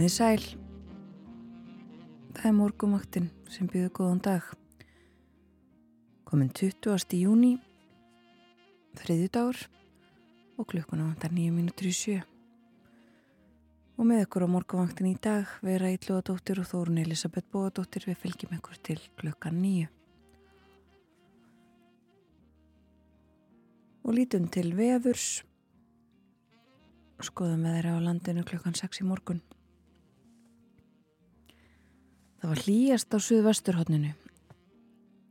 Komiði sæl. Það er morgumaktinn sem býður góðan dag. Komin 20. júni, þriðju dagur og klukkuna vantar nýju mínútur í sjö. Og með ykkur á morgumaktinn í dag vera Ílluðadóttir og Þórun Elisabeth Bóadóttir við fylgjum ykkur til klukkan nýju. Og lítum til veðurs. Skoðum við þeirra á landinu klukkan 6 í morgun. Það var hlýjast á suðvesturhóttninu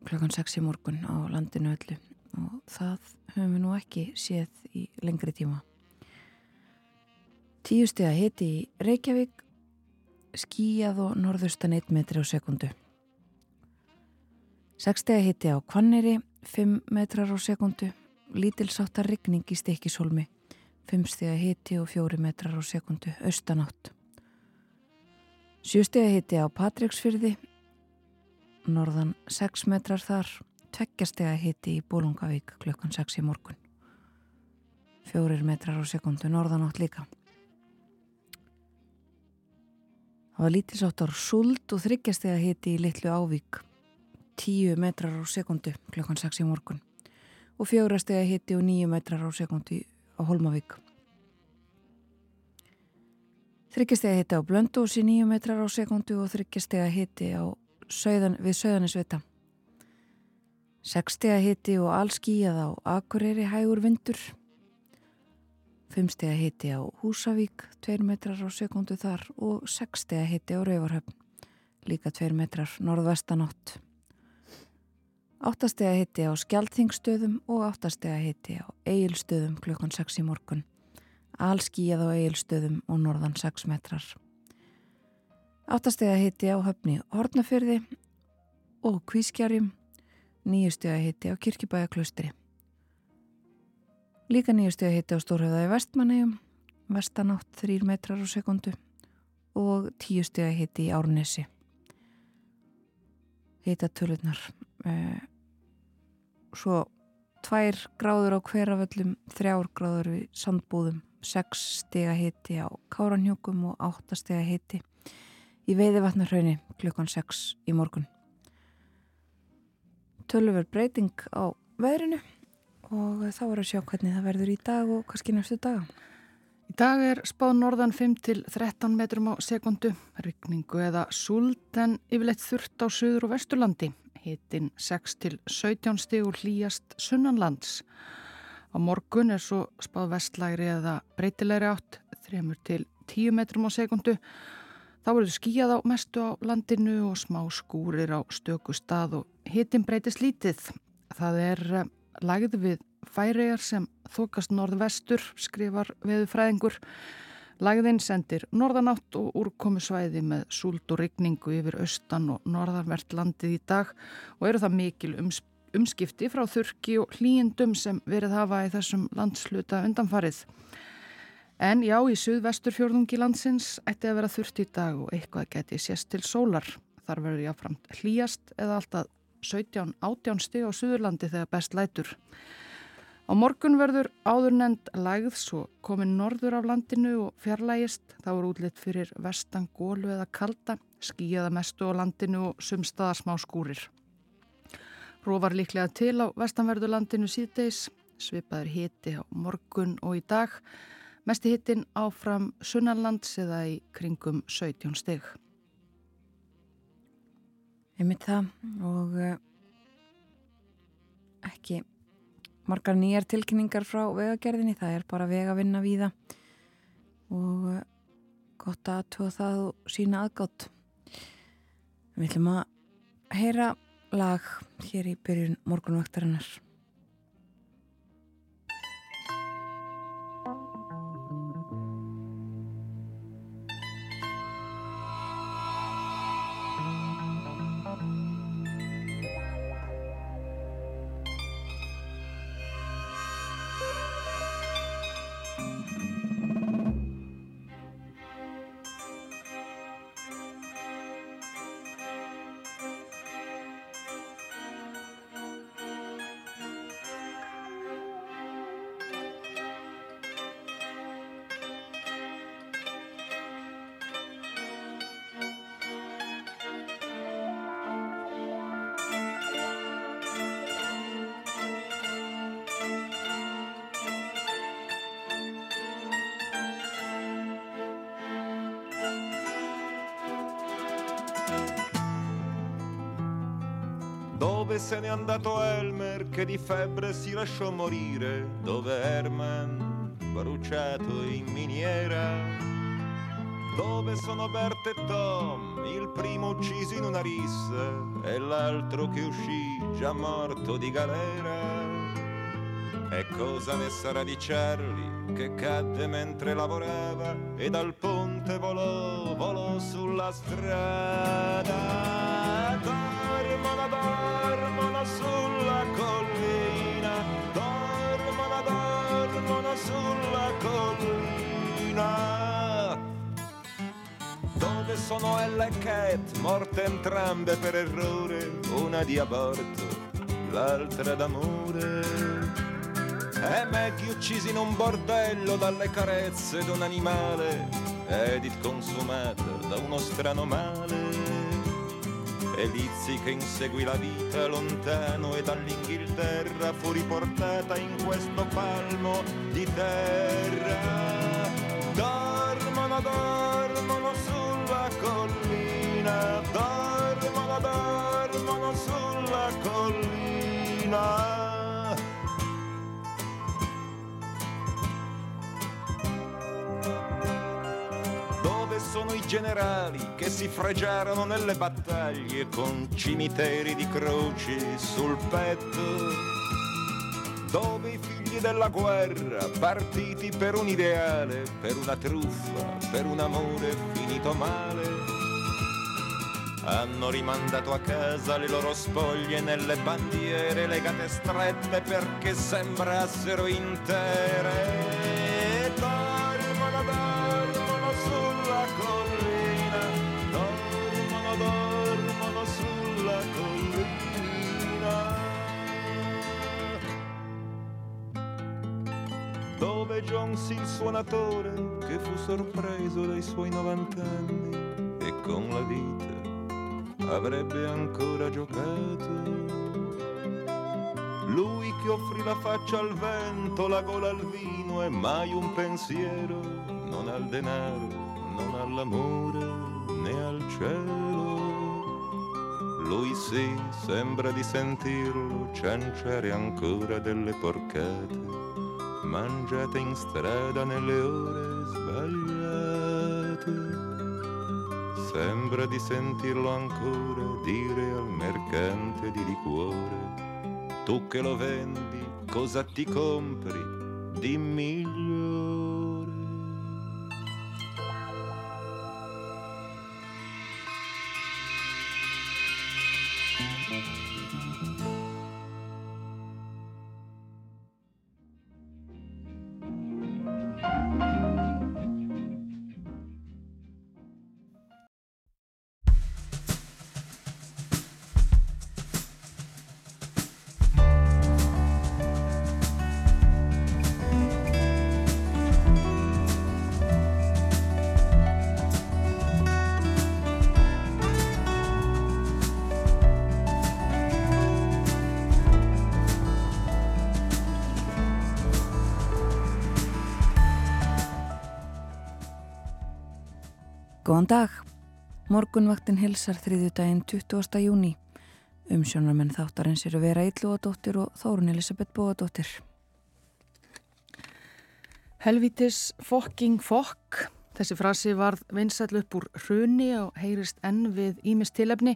klokkan 6 í morgun á landinu öllu og það höfum við nú ekki séð í lengri tíma. Tíu steg að hiti í Reykjavík, skíjað og norðustan 1 metri á sekundu. 6 steg að hiti á Kvanneri, 5 metrar á sekundu, lítilsáttar rigning í Stekisholmi, 5 steg að hiti og 4 metrar á sekundu, austanátt. Sjústega hitti á Patricksfyrði, norðan 6 metrar þar, tveggjastega hitti í Bólungavík klukkan 6 í morgun. Fjórir metrar á sekundu, norðan átt líka. Það var lítilsáttar suld og þryggjastega hitti í Littlu Ávík, 10 metrar á sekundu klukkan 6 í morgun. Og fjórastega hitti og 9 metrar á sekundu á Holmavík. Þryggjastega hitti á Blöndósi 9 metrar á sekundu og þryggjastega hitti söðan, við Söðanisvita. Sekstega hitti og allskíjað á Akureyri hægur vindur. Fimmstega hitti á Húsavík 2 metrar á sekundu þar og sekstega hitti á Rauvarhöfn líka 2 metrar norðvestanátt. Áttastega hitti á Skjaldþingstöðum og áttastega hitti á Egilstöðum klukkan 6 í morgun allskíjað á eigilstöðum og norðan 6 metrar. Áttastega hitti á höfni Hortnafjörði og Kvískjarjum, nýjustega hitti á Kirkibæjaklaustri. Líka nýjustega hitti á Stórhauðaði Vestmannegjum, vestanátt 3 metrar á sekundu og tíustega hitti í Árnesi. Hita tölurnar. Eh, svo tvær gráður á hverjaföllum, þrjár gráður við sandbúðum 6 stega hitti á Káranhjókum og 8 stega hitti í Veiðivatnarhaunni klukkan 6 í morgun. Tölver breyting á veðrinu og þá er að sjá hvernig það verður í dag og kannski næstu daga. Í dag er spáð norðan 5 til 13 metrum á sekundu, rykningu eða súld en yfirleitt þurft á söður og vesturlandi, hitin 6 til 17 stegur hlýjast sunnanlands. Á morgun er svo spáð vestlægri eða breytilegri átt, 3 til 10 metrum á sekundu. Þá verður skíjað á mestu á landinu og smá skúrir á stöku stað og hitin breytist lítið. Það er eh, lagð við færiðar sem þokast norðvestur, skrifar veðufræðingur. Lagðinn sendir norðanátt og úrkomi svæði með súld og rigningu yfir austan og norðarvert landið í dag og eru það mikil umspil umskipti frá þurki og hlýjendum sem verið hafa í þessum landsluta undanfarið. En já, í suðvesturfjörðungi landsins ætti að vera þurft í dag og eitthvað geti sést til sólar. Þar verður jáframt hlýjast eða alltaf 17-18 stig á Suðurlandi þegar best lætur. Á morgun verður áður nefnd lægðs og komin norður af landinu og fjarlægist. Þá er útlitt fyrir vestan, gólu eða kalda, skíjaða mestu á landinu og sumstaðar smá skúrir. Rófar líklega til á vestanverðulandinu síðdeis, svipaður hiti á morgun og í dag, mesti hitin áfram sunnanlands eða í kringum 17 stygg. Mitt það og uh, ekki margar nýjar tilkynningar frá vegagerðinni, það er bara vegavinna við það og uh, gott að tóða það og sína aðgátt. Við ætlum að heyra lag hér í byrjun morgunvaktarinnar. Se n'è andato Elmer che di febbre si lasciò morire? Dove Herman bruciato in miniera? Dove sono Bert e Tom, il primo ucciso in una rissa e l'altro che uscì già morto di galera? E cosa ne sarà di Charlie che cadde mentre lavorava e dal ponte volò, volò sulla strada? Sulla collina. Dove sono Ella e Cat, morte entrambe per errore, una di aborto, l'altra d'amore? E Maggie uccisi in un bordello dalle carezze d'un animale, Edith consumata da uno strano male. E Lizzie che inseguì la vita lontano e dall'Inghilterra fu riportata in questo palmo di terra. Dormono, dormono sulla collina, dormono, generali che si fregiarono nelle battaglie con cimiteri di croci sul petto. Dove i figli della guerra, partiti per un ideale, per una truffa, per un amore finito male, hanno rimandato a casa le loro spoglie nelle bandiere legate strette perché sembrassero intere. Dove Jones il suonatore che fu sorpreso dai suoi 90 anni e con la vita avrebbe ancora giocato. Lui che offrì la faccia al vento, la gola al vino e mai un pensiero, non al denaro, non all'amore né al cielo. Lui sì, sembra di sentirlo cianciare ancora delle porcate, mangiate in strada nelle ore sbagliate. Sembra di sentirlo ancora dire al mercante di liquore, tu che lo vendi, cosa ti compri di Góðan dag. Morgunvaktin hilsar þriðju daginn 20. júni. Umsjónarmenn þáttarins eru Vera Íllúadóttir og Þórun Elisabeth Bóadóttir. Helvítis fokking fokk. Þessi frasi varð vinsætlu upp úr hruni og heyrist enn við Ímis tilefni.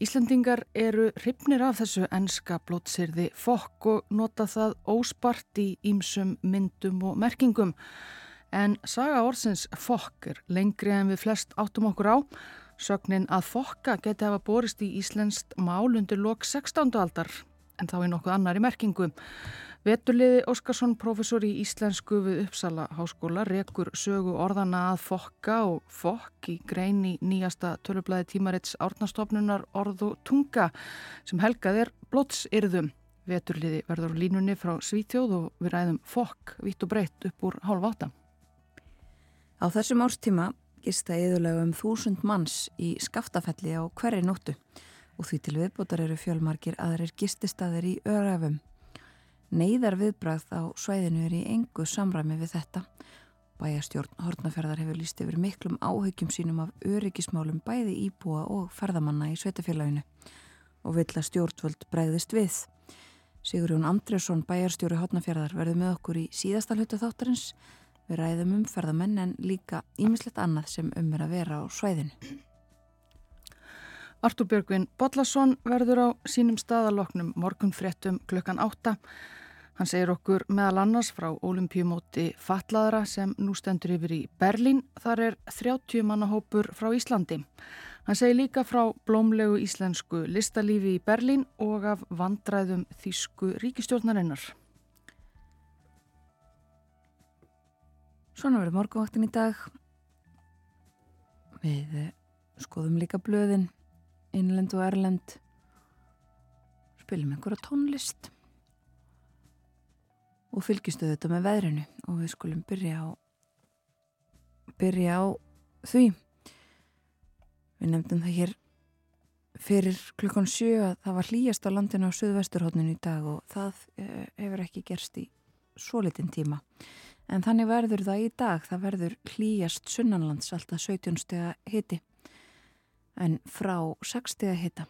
Íslandingar eru hrifnir af þessu ennska blótsirði fokk og nota það óspart í Ímsum myndum og merkingum. En saga orðsins fokk er lengri en við flest áttum okkur á. Sögnin að fokka geti hafa borist í Íslenskt mál undir lok 16. aldar en þá í nokkuð annar í merkingu. Veturliði Óskarsson, professor í Íslensku við Uppsala háskóla, rekur sögu orðana að fokka og fokk í grein í nýjasta tölublaði tímarits árnastofnunar orð og tunga sem helgað er blótsyrðum. Veturliði verður línunni frá Svítjóð og við ræðum fokk vitt og breytt upp úr hálf átta. Á þessum árstíma gista yðurlega um þúsund manns í skaftafelli á hverri nóttu og því til viðbútar eru fjölmarkir aðrir gististaðir í örafum. Neiðar viðbrað á svæðinu er í engu samræmi við þetta. Bæjastjórn Hortnaferðar hefur líst yfir miklum áhyggjum sínum af öryggismálum bæði íbúa og ferðamanna í sveitafélaginu og vill að stjórnvöld bregðist við. Sigurjón Andresson, bæjarstjóri Hotnafjörðar, verður með okkur í síðasta hlutu þáttarins. Við ræðum um ferðamenn en líka ímislegt annað sem um er að vera á svæðinu. Artur Björgvin Bodlasson verður á sínum staðaloknum morgun fréttum klukkan átta. Hann segir okkur meðal annars frá olimpíumóti Fatlaðra sem nú stendur yfir í Berlín. Þar er 30 mannahópur frá Íslandi. Hann segir líka frá blómlegu íslensku listalífi í Berlín og af vandræðum þýsku ríkistjórnarinnar. Svona verður morgunvaktin í dag. Við eh, skoðum líka blöðin, innlend og erlend. Spilum einhverja tónlist og fylgistu þetta með veðrinu og við skulum byrja á byrja á því við nefndum það hér fyrir klukkan sjö að það var hlýjast á landinu á söðvesturhóttinu í dag og það eh, hefur ekki gerst í svo litin tíma en þannig verður það í dag það verður hlýjast sunnanlands alltaf 17 stega hiti en frá 6 stega hita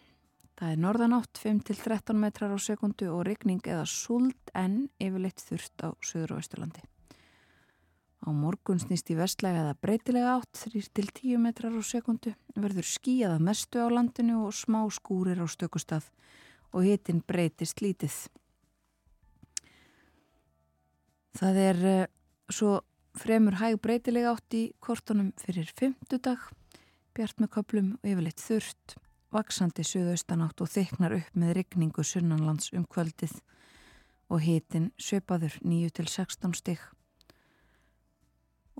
Það er norðanátt 5-13 metrar á sekundu og regning eða suld en yfirleitt þurft á söður og vesturlandi. Á morgun snýst í vestlega eða breytilega átt 3-10 metrar á sekundu verður skíjaða mestu á landinu og smá skúrir á stökustað og hitin breytist lítið. Það er uh, svo fremur hæg breytilega átt í kortunum fyrir fymtudag, bjart með köplum og yfirleitt þurft vaksandi suðaustanátt og þyknar upp með rigningu sunnanlands um kvöldið og hitin söpaður 9-16 stygg.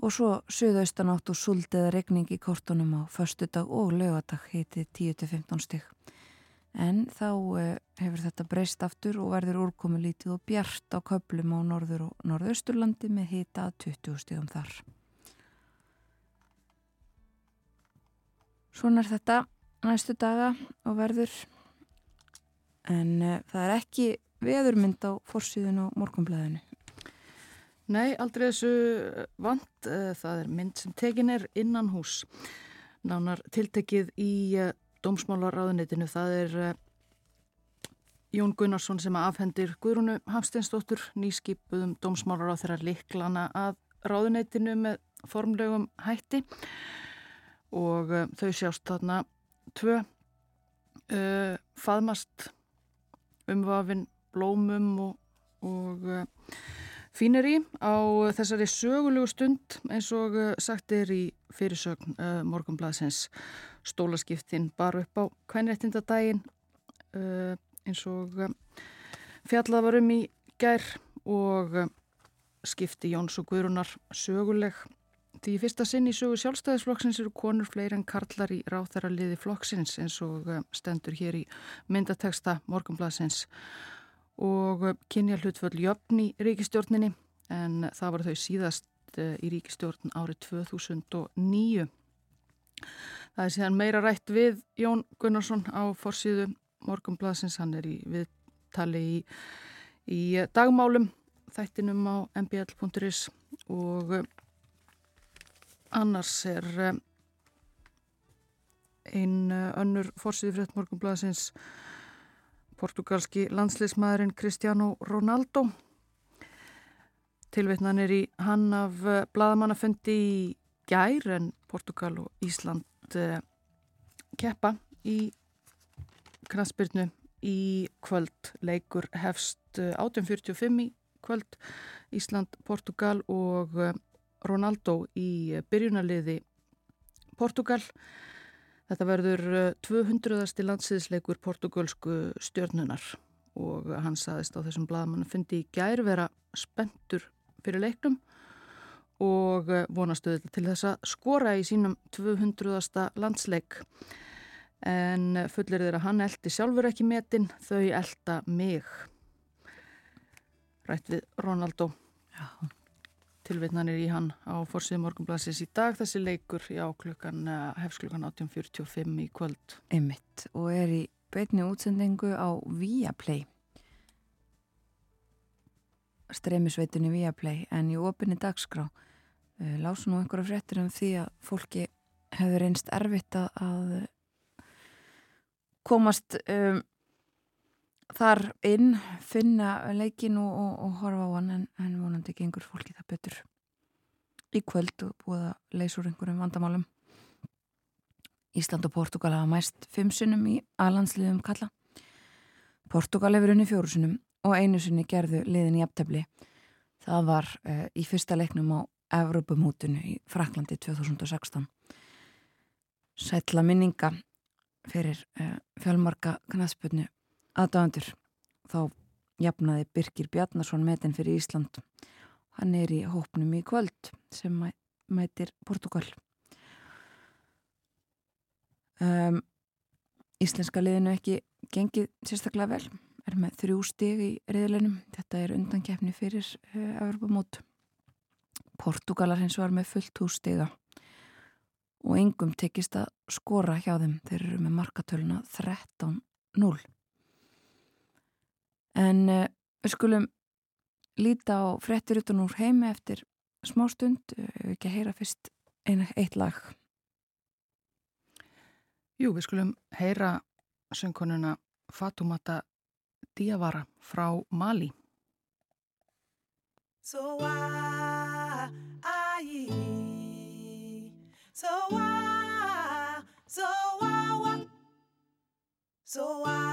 Og svo suðaustanátt og suldið regning í kortunum á förstudag og lögadag hitið 10-15 stygg. En þá uh, hefur þetta breyst aftur og verður úrkomi lítið og bjart á köplum á norður og norðausturlandi með hita 20 stíðum þar. Svona er þetta næstu daga og verður. En uh, það er ekki veðurmynd á fórsíðun og morgunblæðinu Nei, aldrei þessu vant. Uh, það er mynd sem tekin er innan hús nánar tiltekið í dómsmálaráðunitinu það er Jón Gunnarsson sem afhendir Guðrúnu Hafsteinsdóttur nýskipuðum dómsmálar á þeirra liklana að ráðunitinu með formlegum hætti. Og þau sjást þarna tvö uh, faðmast umvafin blómum og, og uh, fínir í á þessari sögulegu stund eins og uh, sagt er í fyrirsögn uh, morgunblæðsins stólaskiptin bara upp á kvænrættindadægin uh, eins og uh, fjallað var um í gær og skipti Jóns og Guðrunar söguleg. Því fyrsta sinn í sögu sjálfstæðisflokksins eru konur fleiri en karlar í ráþæra liði flokksins eins og eh, stendur hér í myndateksta morgunblasins og eh, kynja hlutföll jöfn í ríkistjórninni en það var þau síðast eh, í ríkistjórn árið 2009. Það er síðan meira rætt við Jón Gunnarsson á forsýðu morgunblasins, hann er í viðtali í, í dagmálum þættinum á mbl.is og Annars er eh, einn eh, önnur fórsýði frétt morgunblæðsins portugalski landsleismæðurinn Cristiano Ronaldo. Tilvittnan er í hann af eh, bladamannafundi í gær en Portugal og Ísland keppa í knastbyrnu í kvöld. Leikur hefst 1845 í kvöld Ísland, Portugal og Ronaldo í byrjunarliði Portugal. Þetta verður 200. Eh, landsýðisleikur portugalsku stjörnunar og hann saðist á þessum bladamannu fundi í gær vera spentur fyrir leiknum og eh, vonastu þetta til þess að skora í sínum 200. landsleik. En fullir þeirra hann eldi sjálfur ekki metin, þau elda mig. Rætt við Ronaldo. Já tilvitnanir í hann á Forsið morgunblassis í dag þessi leikur já, klukkan, eh, hefst klukkan 18.45 í kvöld. Einmitt og er í beitni útsendingu á Viaplay streymisveitunni Viaplay en í opinni dagskrá uh, lásu nú einhverja fréttir um því að fólki hefur einst erfitt að komast um, þar inn finna leikin og, og, og horfa á hann en, en vonandi gengur fólki það betur. Í kvöld og búið að leysa úr einhverjum vandamálum. Ísland og Portugal hafa mæst fimm sinnum í aðlandsliðum kalla. Portugal hefur unni fjóru sinnum og einu sinni gerðu liðin í aptefli það var uh, í fyrsta leiknum á Evropamótunu í Fraklandi 2016 Sætla minninga fyrir uh, fjölmarka knaðspötnu aðdáðandur þá jafnaði Birgir Bjarnason metin fyrir Ísland. Hann er í hópnum í kvöld sem mæ, mætir Portugal um, Íslenska liðinu ekki gengið sérstaklega vel. Er með þrjú stig í reyðlunum þetta er undankefni fyrir uh, Evropamót Portugalar hins var með fullt hússtiga og engum tekist að skora hjá þeim. Þeir eru með markatöluna 13-0 en uh, við skulum líta á frettir utan úr heimi eftir smá stund uh, ekki að heyra fyrst eina, eitt lag Jú, við skulum heyra söngkonuna Fatumata Diawara frá Mali. So why, I, so why, so why, so why,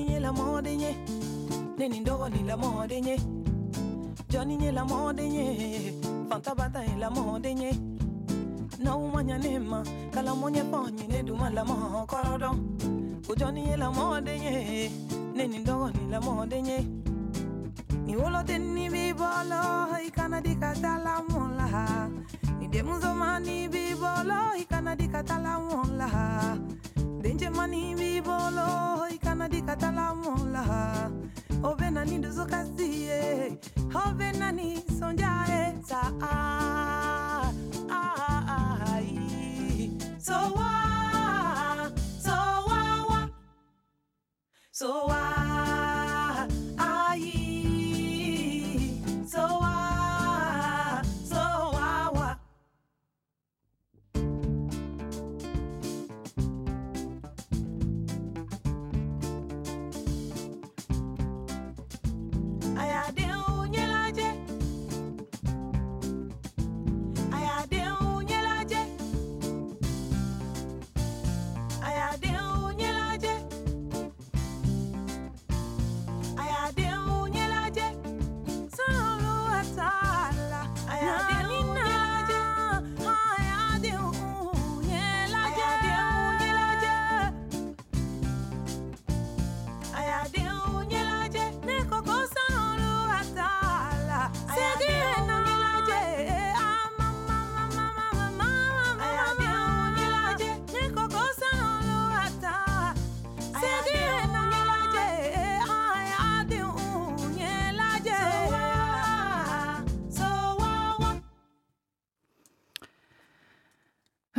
Johnny nye la mode nye Neni ndogo ni la mode nye Johnny nye la mode nye Fanta bata la mode nye Na umanya nema Kala monye ponye ne duma la mo korodon O Johnny nye la mode nye Neni ndogo ni la mode nye Ni wolo teni bibolo Ikana di katala mola. Ni demuzo mani bibolo Ikana di katala mola. Denje mani bibolo dikatala mola obe nani dozokasi ye. Obe nani sonja eta ah, ah, ah so what?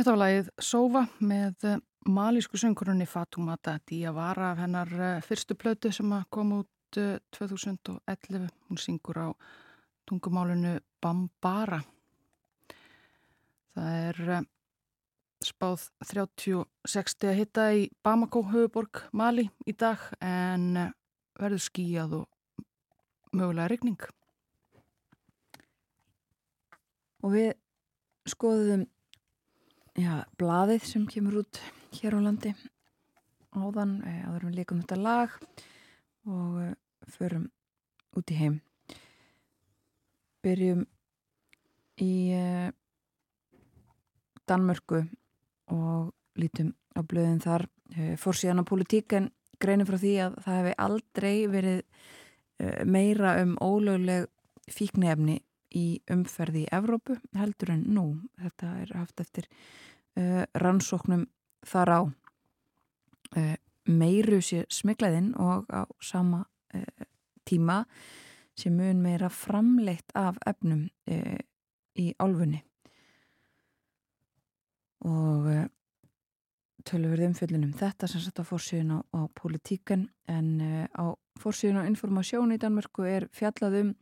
Þetta var lagið Sova með eh, malísku söngurunni Fatumata Diawara af hennar eh, fyrstu plötu sem kom út eh, 2011. Hún syngur á tungumálinu Bambara. Það er eh, spáð 30-60 að hitta í Bamako höfuborg Mali í dag en eh, verður skíjað og mögulega regning. og við skoðum já, blaðið sem kemur út hér á landi. Áðan eh, áður við líkum þetta lag og eh, förum út í heim. Byrjum í eh, Danmörku og lítum á blöðin þar. Fór síðan á politíken greinir frá því að það hefði aldrei verið meira um ólögleg fíknefni í umferði í Evrópu heldur en nú. Þetta er haft eftir uh, rannsóknum þar á uh, meiru sér smiklaðinn og á sama uh, tíma sem mun meira framleitt af efnum í álfunni. Og tölurverð umfjöldunum þetta sem satt á fórsíðun á, á politíkan en á fórsíðun á informasjón í Danmörku er fjallað um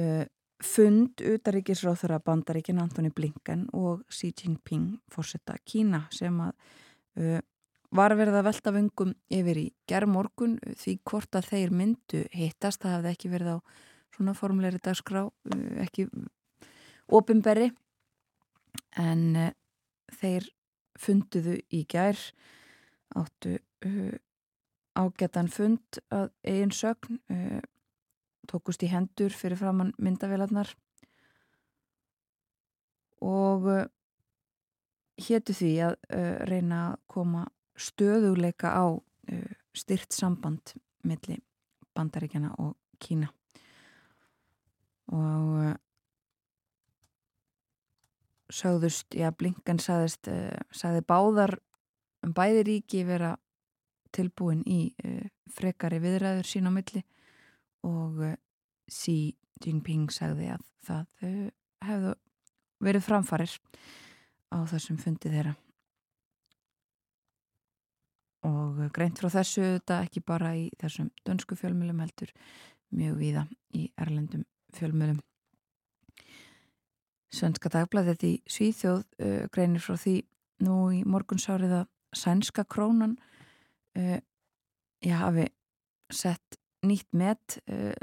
uh, fund utaríkisráð þeirra bandaríkin Antoni Blinken og Xi Jinping fórsetta Kína sem að uh, var verið að velta vöngum yfir í gerðmorgun því hvort að þeir myndu hittast, það hefði ekki verið á svona formulegri dagskrá uh, ekki ofinberri en uh, þeir funduðu í gær áttu ágætan fund að eigin sögn uh, tókust í hendur fyrir framann myndavélarnar og uh, héttu því að uh, reyna að koma stöðuleika á uh, styrt samband milli bandaríkjana og Kína. Og sögðust, já Blinken sagðist, sagði báðar um bæði ríki vera tilbúin í frekari viðræður sín á milli og uh, Xi Jinping sagði að það hefðu verið framfarir á þessum fundið þeirra. Og greint frá þessu þetta ekki bara í þessum dönsku fjölmjölum heldur mjög víða í erlendum fjölmjölum Svenska dagblæðið í Svíþjóð uh, greinir frá því nú í morgunsárið að sænska krónan uh, ég hafi sett nýtt met uh,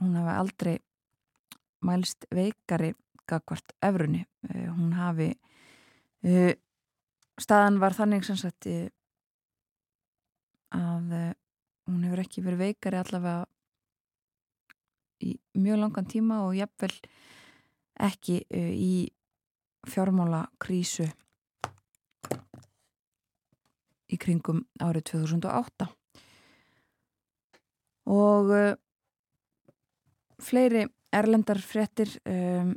hún hafi aldrei mælst veikari gagvart efrunni uh, hún hafi uh, staðan var þannig sem sagt að hún hefur ekki verið veikari allavega í mjög langan tíma og jafnvel ekki í fjármála krísu í kringum árið 2008 og uh, fleiri erlendar frettir um,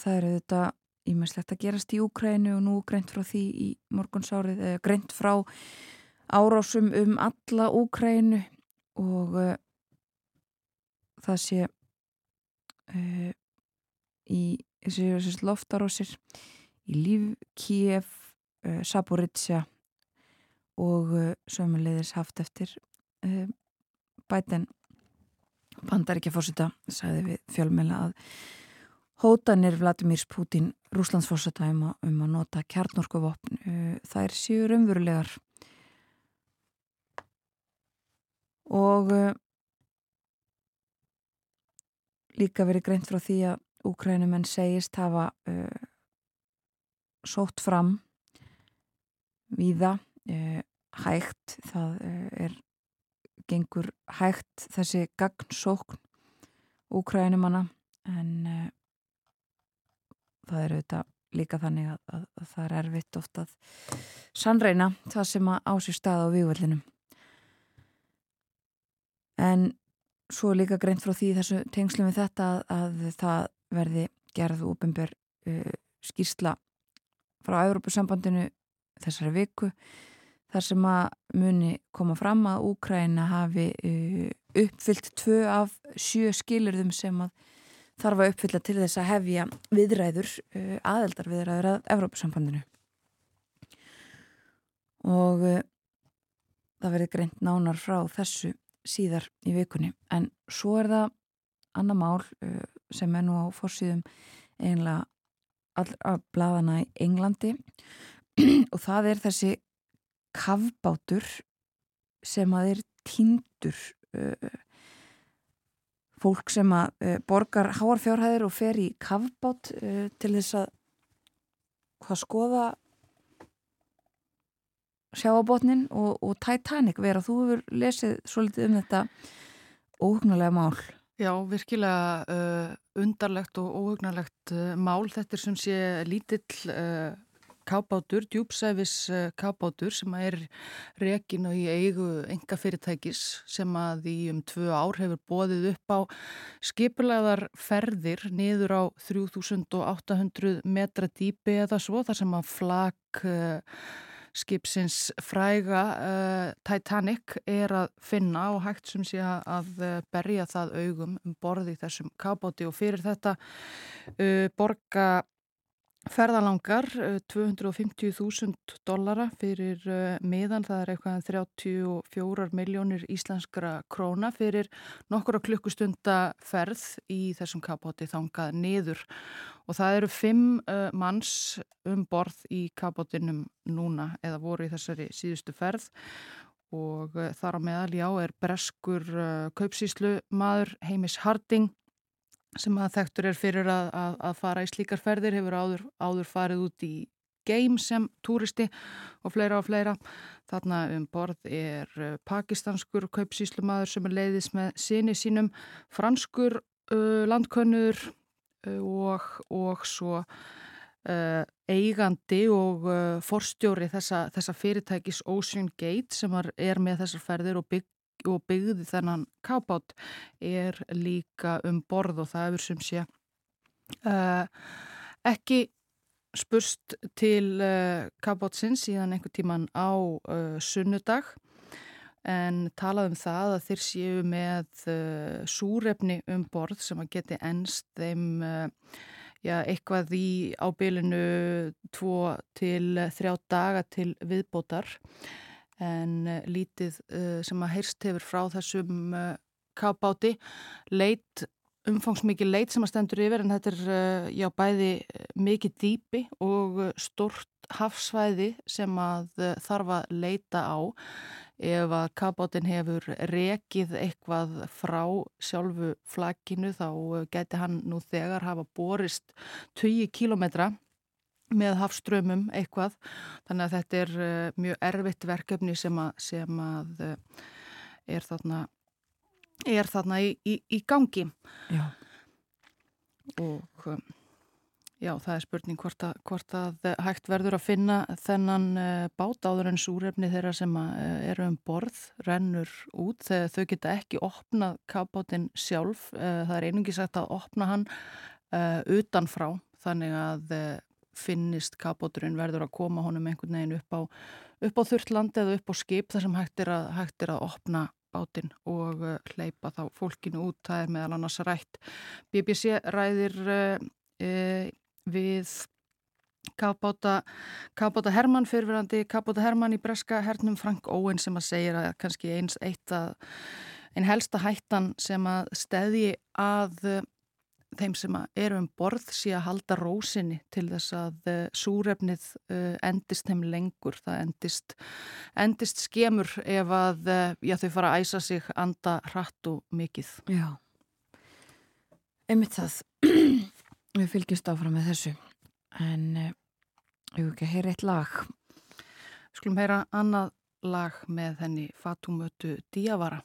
það eru þetta ímestlegt að gerast í Úkrænu og nú greint frá því í morgunsárið eða greint frá árásum um alla Úkrænu og uh, það sé uh, í þessi loftarásir í Líf, Kíef uh, Saboritsja og uh, sömulegðis haft eftir uh, bæten bandaríkja fórseta sagði við fjölmela að hótanir Vladimírs Putin Rúslandsfórseta um, um að nota kjarnorkuvopn þær séu raunverulegar. Og líka verið greint frá því að úkrænumenn segist hafa uh, sótt fram víða uh, hægt. Það uh, er gengur hægt þessi gagnsókn úkrænumanna en það er auðvitað líka þannig að, að, að það er erfitt ofta að sannreina það sem að ásýr stað á vývöldinum en svo líka greint frá því þessu tengslu með þetta að, að það verði gerð úpenbjör uh, skýrsla frá Európusambandinu þessari viku þar sem að muni koma fram að Úkræna hafi uh, uppfyllt tvö af sjö skilurðum sem að þarf að uppfylla til þess að hefja viðræður, uh, aðeldar viðræður að Európusambandinu og uh, það verði greint nánar frá þessu síðar í vikunni. En svo er það annar mál sem er nú á fórsýðum einlega allra bladana í Englandi. Og það er þessi kavbátur sem að er tindur uh, fólk sem að uh, borgar háarfjárhæðir og fer í kavbát uh, til þess að hvað skoða sjáabotnin og, og Titanic vera. Þú hefur lesið svolítið um þetta óhugnarlega mál. Já, virkilega uh, undarlegt og óhugnarlegt uh, mál. Þetta er sem sé lítill uh, kábátur, djúpsæfis uh, kábátur sem er rekin og í eigu enga fyrirtækis sem að í um tvö ár hefur bóðið upp á skipulegar ferðir niður á 3800 metra dýpi eða svo þar sem að flag uh, skipsins fræga uh, Titanic er að finna og hægt sem sé að berja það augum um borði þessum kábáti. Og fyrir þetta uh, borga ferðalangar 250.000 dollara fyrir miðan, það er eitthvað 34 miljónir íslenskra króna fyrir nokkura klukkustunda ferð í þessum kapáti þangað niður. Og það eru fimm uh, manns um borð í kapátinum núna eða voru í þessari síðustu ferð. Og þar á meðal já er breskur kaupsíslu maður Heimis Harding sem að þekktur er fyrir að, að, að fara í slíkar ferðir, hefur áður, áður farið út í geim sem túristi og fleira og fleira. Þarna um borð er uh, pakistanskur kaupsíslumadur sem er leiðis með sinni sínum, franskur uh, landkönnur uh, og, og svo uh, eigandi og uh, forstjóri þessa, þessa fyrirtækis Ocean Gate sem er með þessar ferðir og bygg og byggði þennan kápát er líka um borð og það hefur sem sé uh, ekki spurst til uh, kápátsins síðan einhver tíman á uh, sunnudag en talað um það að þeir séu með súrefni um borð sem að geti ennst þeim já, eitthvað í ábylinu tvo til þrjá daga til viðbótar en uh, lítið uh, sem að heyrst hefur frá þessum uh, kábáti leit, umfangsmikið leit sem að stendur yfir en þetta er já bæði mikið dýpi og stort hafsvæði sem að þarf að leita á. Ef að kábátin hefur rekið eitthvað frá sjálfu flaginu þá geti hann nú þegar hafa borist 20 kílometra með hafströmmum eitthvað. Þannig að þetta er uh, mjög erfitt verkefni sem að, sem að uh, er þarna er þarna í, í, í gangi. Já. og um, já það er spurning hvort að, hvort að hægt verður að finna þennan uh, bát áður en súrefni þeirra sem eru um borð rennur út. Þegar þau geta ekki opnað kapátinn sjálf. Það er einungi sagt að opna hann utanfrá. Þannig að finnist kapóturinn verður að koma honum einhvern veginn upp á, á þurrtland eða upp á skip þar sem hægt er að, hægt er að opna bátinn og uh, hleypa þá fólkinu út. Það er meðal annars rætt. BBC ræðir uh, við Kapbáta, Kapbáta Hermann fyrirverandi Kapbáta Hermann í Breska hernum Frank Owen sem að segja að kannski eins eitt að einn helsta hættan sem að stæði að þeim sem eru um borð sé að halda rósinni til þess að uh, súrefnið uh, endist þeim lengur. Það endist, endist skemur ef að uh, já, þau fara að æsa sig anda hratt og mikið. Já, einmitt það. Við fylgjumst áfram með þessu. En ég hef ekki að heyra eitt lag. Skulum heyra annað lag með henni Fatumötu Díavara.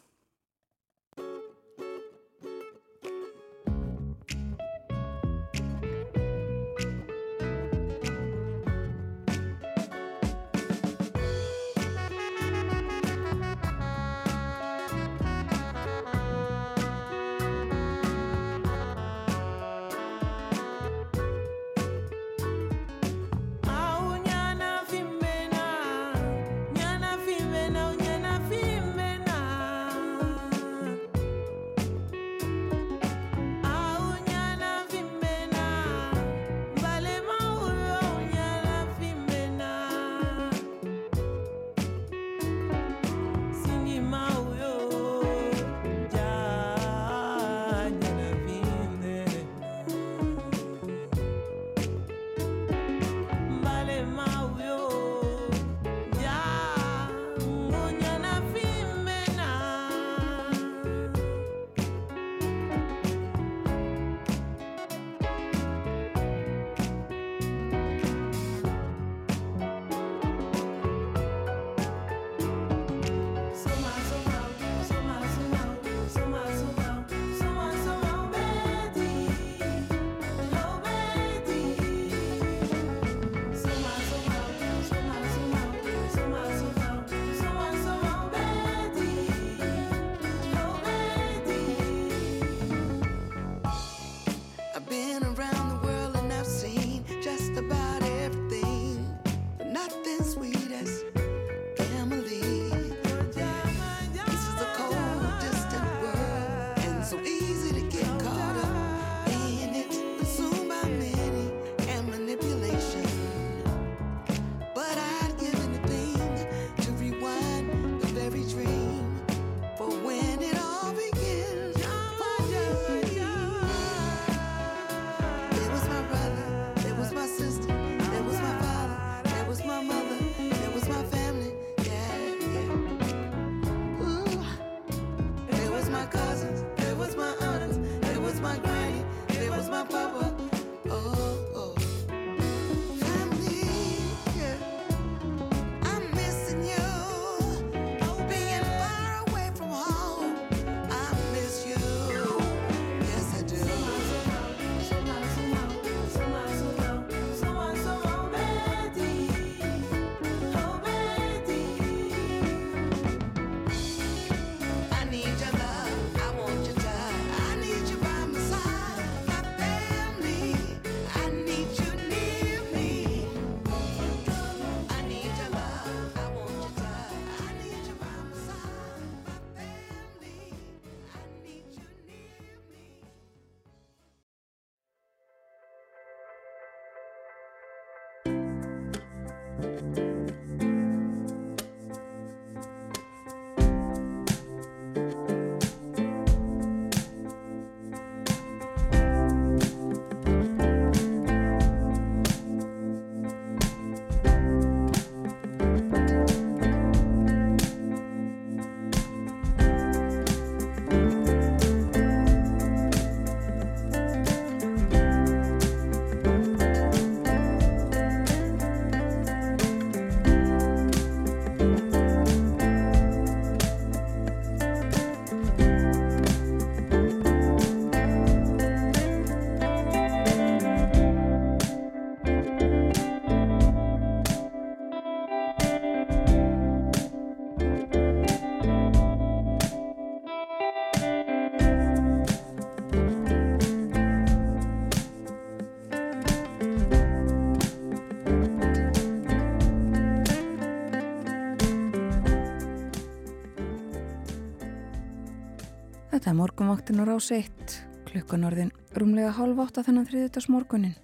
Þetta er morgunvaktin og rás 1, klukkan orðin rúmlega hálf átta þennan þriðutags morgunin.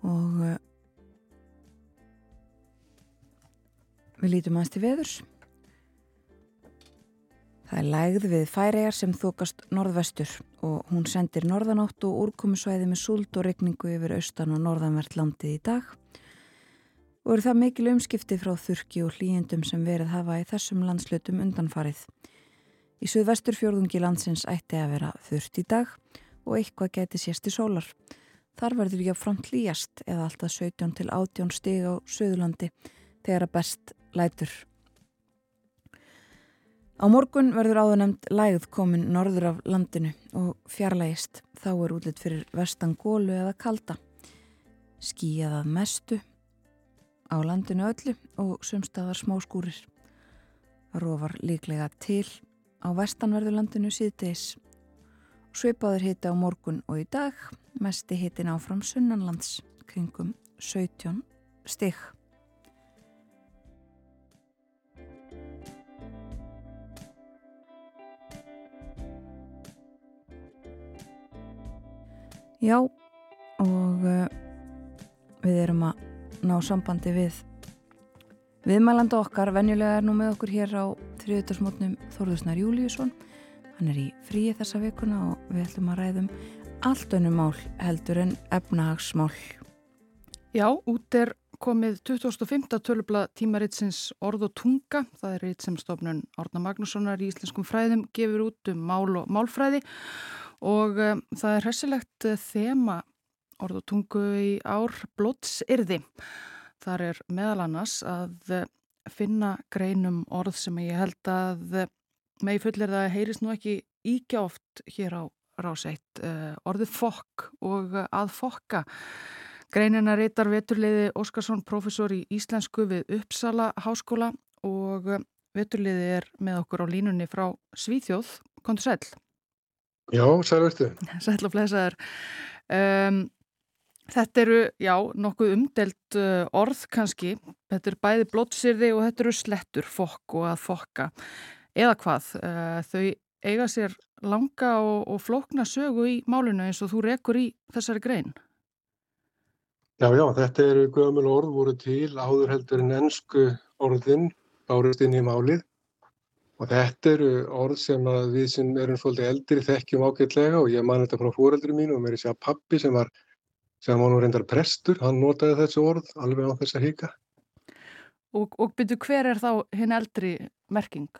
Og uh, við lítum aðeins til veðurs. Það er lægð við færiðar sem þokast norðvestur og hún sendir norðanátt og úrkomusvæði með súld og regningu yfir austan og norðanvert landið í dag. Og eru það mikil umskipti frá þurki og hlýjendum sem verið hafa í þessum landslutum undanfarið. Í suðvesturfjörðungi landsins ætti að vera þurft í dag og eitthvað geti sérst í sólar. Þar verður ekki að front líjast eða alltaf 17 til 18 stig á Suðurlandi þegar að best lætur. Á morgun verður áðunemt lægð komin norður af landinu og fjarlægist. Þá er útlitt fyrir vestan gólu eða kalda. Skíjaðað mestu á landinu öllu og sumstaðar smá skúrir. Rófar líklega til á vestanverðurlandinu síðdeis. Sveipaður hiti á morgun og í dag, mesti hitin áfram sunnanlands, kringum 17 stig. Já, og uh, við erum að ná sambandi við viðmælanda okkar. Venjulega er nú með okkur hér á þriðutarsmótnum Þorðusnar Júliusson. Hann er í fríi þessa vikuna og við ætlum að ræðum allt önnum mál heldur en efnahagsmál. Já, út er komið 2005. tölubla tímaritsins Orð og tunga. Það er reitt sem stofnun Orna Magnússonar í Íslenskum fræðum gefur út um mál og málfræði og um, það er hressilegt þema Orð og tungu í ár blótsirði. Þar er meðal annars að finna greinum orð sem ég held að með fullir það heyrist nú ekki íkja oft hér á ráseitt. Orðið fokk og að fokka. Greinina reytar veturliði Óskarsson, professor í íslensku við Uppsala háskóla og veturliði er með okkur á línunni frá Svíþjóð. Kontur sæl? Já, sælvertu. Sæl og flesaður. Um, Þetta eru, já, nokkuð umdelt uh, orð kannski. Þetta eru bæði blótsirði og þetta eru slettur, fokk og að fokka. Eða hvað, uh, þau eiga sér langa og, og flókna sögu í málinu eins og þú rekur í þessari grein. Já, já, þetta eru gömul orð voru til áður heldur en ennsku orðin bárust inn í málið. Og þetta eru orð sem við sem erum svolítið eldri þekkjum ágætlega og ég man þetta frá fóreldri mínu og mér er sér að pappi sem var sem var nú reyndar prestur, hann notaði þessu orð alveg á þess að hika. Og, og byrju hver er þá hinn eldri merking?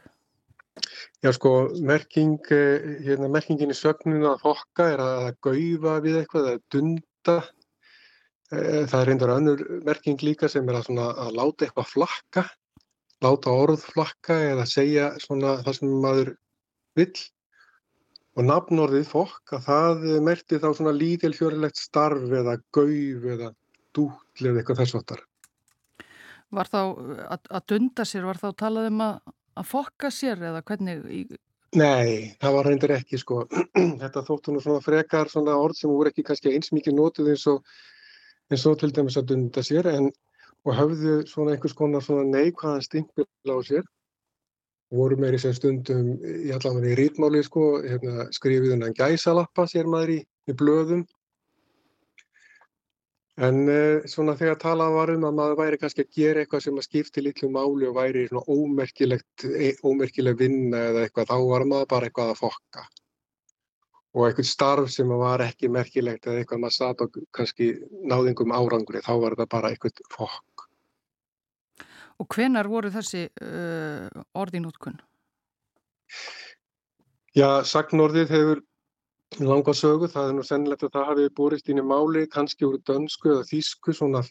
Já sko, merking, hérna, merkingin í sögnuna að fokka er að gaufa við eitthvað, að dunda. Það er reyndar önnur merking líka sem er að, svona, að láta eitthvað flakka, láta orð flakka eða segja svona það sem maður vill. Og nafnorðið fokk að það merti þá svona lítilfjörlegt starf eða gauf eða dúll eða eitthvað þess áttar. Var þá að, að dunda sér, var þá talað um að, að fokka sér eða hvernig? Nei, það var reyndir ekki sko. Þetta þóttu nú svona frekar svona orð sem voru ekki kannski eins mikið nótuð eins og, eins og til dæmis að dunda sér en, og höfðu svona einhvers konar svona neikvæðan stimpil á sér voru meiri sem stundum í allavega í rítmáli sko, hérna, skrifið hennan gæsalappa sér maður í, í blöðum En uh, svona þegar talað var um að maður væri kannski að gera eitthvað sem að skipti litlu máli og væri svona ómerkilegt, e, ómerkileg vinna eða eitthvað, þá var maður bara eitthvað að fokka. Og eitthvað starf sem var ekki merkilegt eða eitthvað maður satt og kannski náðingum árangri, þá var þetta bara eitthvað fokk. Og hvenar voru þessi uh, orðinútkun? Já, sagnorðið hefur langa sögu, það er nú sennilegt að það hafi borist inn í máli, kannski úr dönsku eða þýsku, svona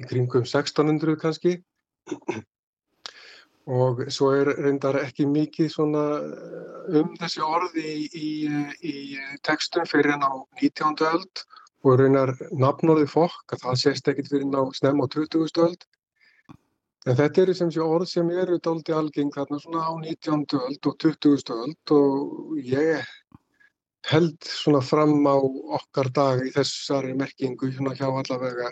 í kringum 1600 kannski og svo er reyndar ekki mikið svona eh, um þessi orði í, í, í textum fyrir en á 19. öld og reynar nafnorði fokk að það sést ekkit fyrir ná snem á 20. öld en þetta eru sem sé orð sem eru doldi algeng þarna svona á 19. öld og 20. öld og ég held svona fram á okkar dag í þessari merkingu hérna hjá allavega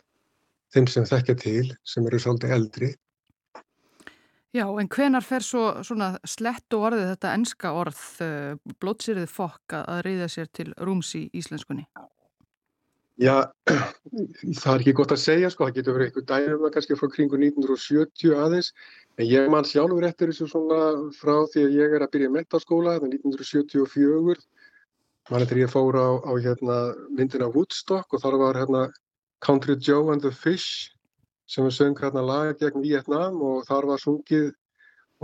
þeim sem þekkja til, sem eru svolítið eldri. Já, en hvenar fer svo svona slett og orðið þetta enska orð, uh, blótsýrið fokk að reyða sér til rúms í íslenskunni? Já, það er ekki gott að segja sko, það getur verið eitthvað dæmum að kannski frá kringu 1970 aðeins, en ég man sjálfur eftir þessu svona frá því að ég er að byrja metaskóla, það er 1974 Man eftir ég fór á, á hérna, myndina Woodstock og þar var hérna, Country Joe and the Fish sem söng hérna, laga gegn Vietnam og þar var sungið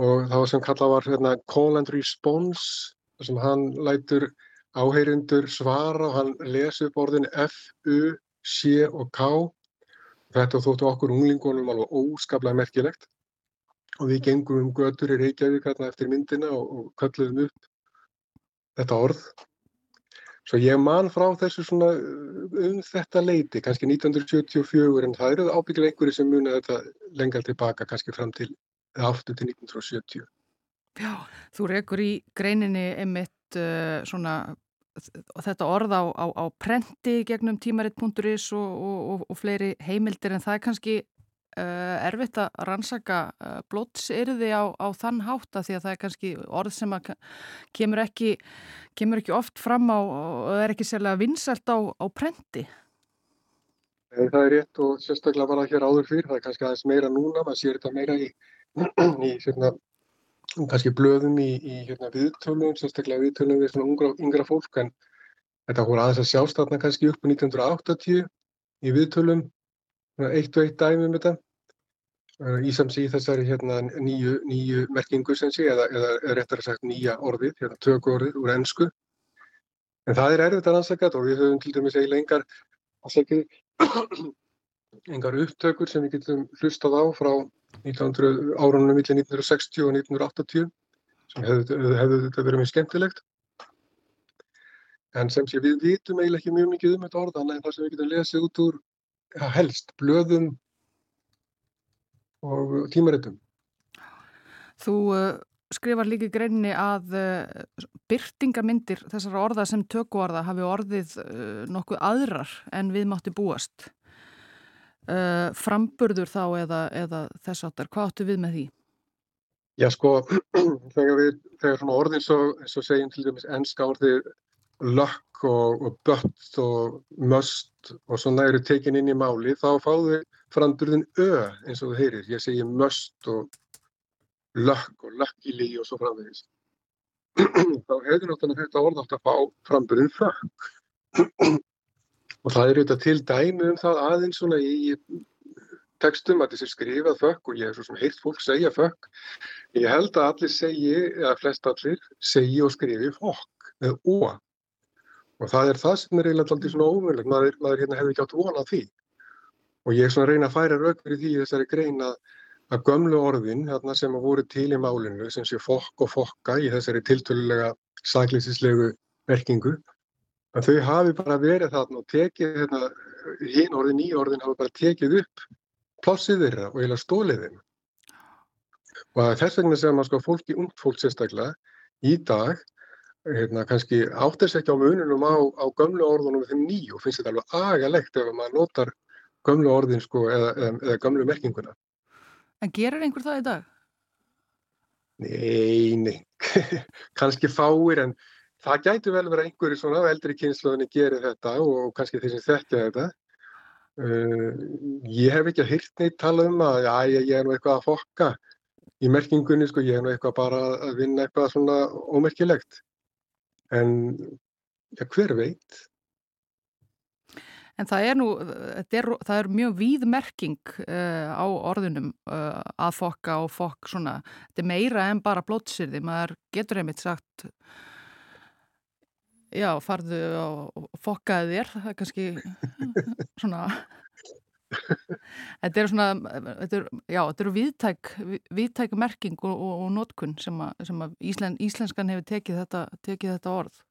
og það var sem kallað var hérna, Call and Response sem hann lætur áheyrundur svara og hann lesi upp orðin F, U, C og K. Þetta þóttu okkur unglingunum alveg óskaplega merkilegt og við gengum um götur í Reykjavík hérna eftir myndina og, og kölluðum upp þetta orð Svo ég man frá þessu svona uh, um þetta leiti, kannski 1974, en það eru ábyggilega einhverju sem muna þetta lengal tilbaka, kannski fram til aftur til 1970. Já, þú rekur í greininni einmitt uh, svona þetta orð á, á, á prenti gegnum tímaritt.is og, og, og fleiri heimildir en það er kannski erfitt að rannsaka uh, blótsyrði á, á þann hátta því að það er kannski orð sem kemur ekki, kemur ekki oft fram á og er ekki sérlega vinsalt á, á prenti. Það er rétt og sérstaklega var það hér áður fyrr, það er kannski aðeins meira núna, maður sér þetta meira í, í svona, kannski blöðum í, í hérna, viðtölum, sérstaklega viðtölum við svona ungra, yngra fólk en þetta voru aðeins að sjástatna kannski upp á 1980 í viðtölum eitt og eitt dæmi um þetta í samsí þessari hérna, nýju, nýju merkingu sem sé eða, eða réttar að sagt nýja orðið, hérna, töku orðið úr ennsku. En það er erfitt að rannsaka og við höfum til dæmis eiginlega engar, engar upptökur sem við getum hlustað á frá 1900, árunum millir 1960 og 1980 sem hefðu, hefðu þetta verið mjög skemmtilegt. En sem sé við vitum eiginlega ekki mjög mikið um þetta orðan en það sem við getum lesið út úr helst blöðum og tímaritum. Þú uh, skrifar líka í greinni að uh, byrtingamindir þessara orða sem tökuorða hafi orðið uh, nokkuð aðrar en við mátti búast. Framburður þá eða, eða þess aftar, hvað áttu við með því? Já sko, þegar, við, þegar svona orðin svo, svo segjum til dæmis ennska orðið luck og, og but og must og svona eru tekin inn í máli þá fáðu framburðin ö eins og þú heyrir. Ég segi must og luck og luckily og svo framvegis. þá hefur náttúrulega þetta orð átt að fá framburðin fuck. og það eru þetta til dæmi um það aðeins svona í textum að þessi skrifað fuck og ég hef svo sem heilt fólk segja fuck. Ég held að allir segi, eða flest allir, segi og skrifi fokk með ó. Og það er það sem er eiginlega alltaf svona ómjörlegt, maður, maður hérna hefði ekki átt vonað því. Og ég er svona að reyna að færa rauk fyrir því þessari grein að, að gömlu orðin hérna, sem að voru til í málinu, sem sé fokk og fokka í þessari tiltölulega saglýsislegu verkingu, að þau hafi bara verið þarna og tekið hérna, hinn orðin, nýja orðin hafi bara tekið upp plássið þeirra og eiginlega stólið þeim. Og þess vegna sem að sko fólki, ungt fólk sérstaklega, í dag hérna, kannski áttast ekki á mununum á, á gömlu orðunum þeim nýju og finnst þetta alveg agalegt ef maður notar gömlu orðin sko, eða, eða, eða gömlu merkinguna. En gerir einhver það í dag? Nei, nei, kannski fáir en það gætu vel verið einhverju svona eldri kynsluðinni gerir þetta og kannski þeir sem þekkja þetta. Uh, ég hef ekki að hýrt neitt tala um að já, ég, ég er nú eitthvað að fokka í merkingunni, sko, ég er nú eitthvað bara að vinna eitthvað svona ómerkilegt. En já, hver veit? En það er nú, er, það er mjög víð merking uh, á orðunum uh, að fokka og fokk svona, þetta er meira en bara blótsýrði, maður getur einmitt sagt, já, farðu og fokkaði þér, það er kannski svona, þetta er svona, þetta er, já, þetta eru víðtæk, víðtæk merking og, og, og nótkunn sem að, sem að Íslen, íslenskan hefur tekið þetta, tekið þetta orð.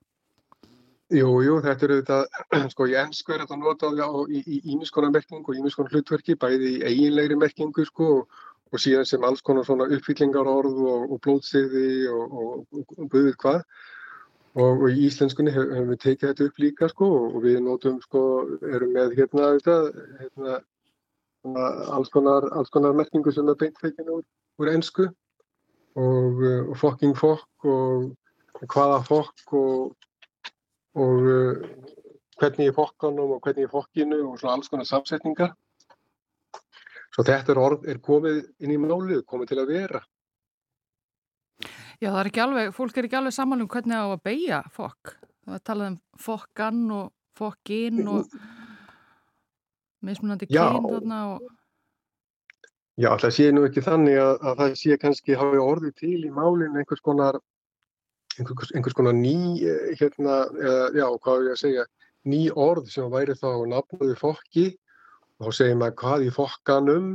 Jú, jú, þetta eru þetta, sko, í ennsku er þetta notað á ímiskonar merking og ímiskonar hlutverki, bæði í eiginlegri merkingu, sko, og, og síðan sem alls konar svona uppfyllingar orð og, blóðsiði og, buðið hvað. Og í íslenskunni hefum hef við tekið þetta upp líka, sko, og við notum, sko, erum með hérna þetta, hérna, alls konar, alls konar merkingu sem er beintfeikin úr, úr ennsku og fokking fokk og hvaða fokk og og hvernig ég fokkanum og hvernig ég fokkinu og svona alls konar samsetningar. Svo þetta er orð er komið inn í málið, komið til að vera. Já, það er ekki alveg, fólk er ekki alveg saman um hvernig á að beigja fokk. Það er talað um fokkan og fokkin og mismunandi kyn þarna og... Já, það sé nú ekki þannig að, að það sé kannski hafi orðið til í málinn einhvers konar einhvers, einhvers konar ný, eh, hérna, eða, já, hvað er ég að segja, ný orð sem væri þá nafnuði fokki og þá segir maður hvað í fokkanum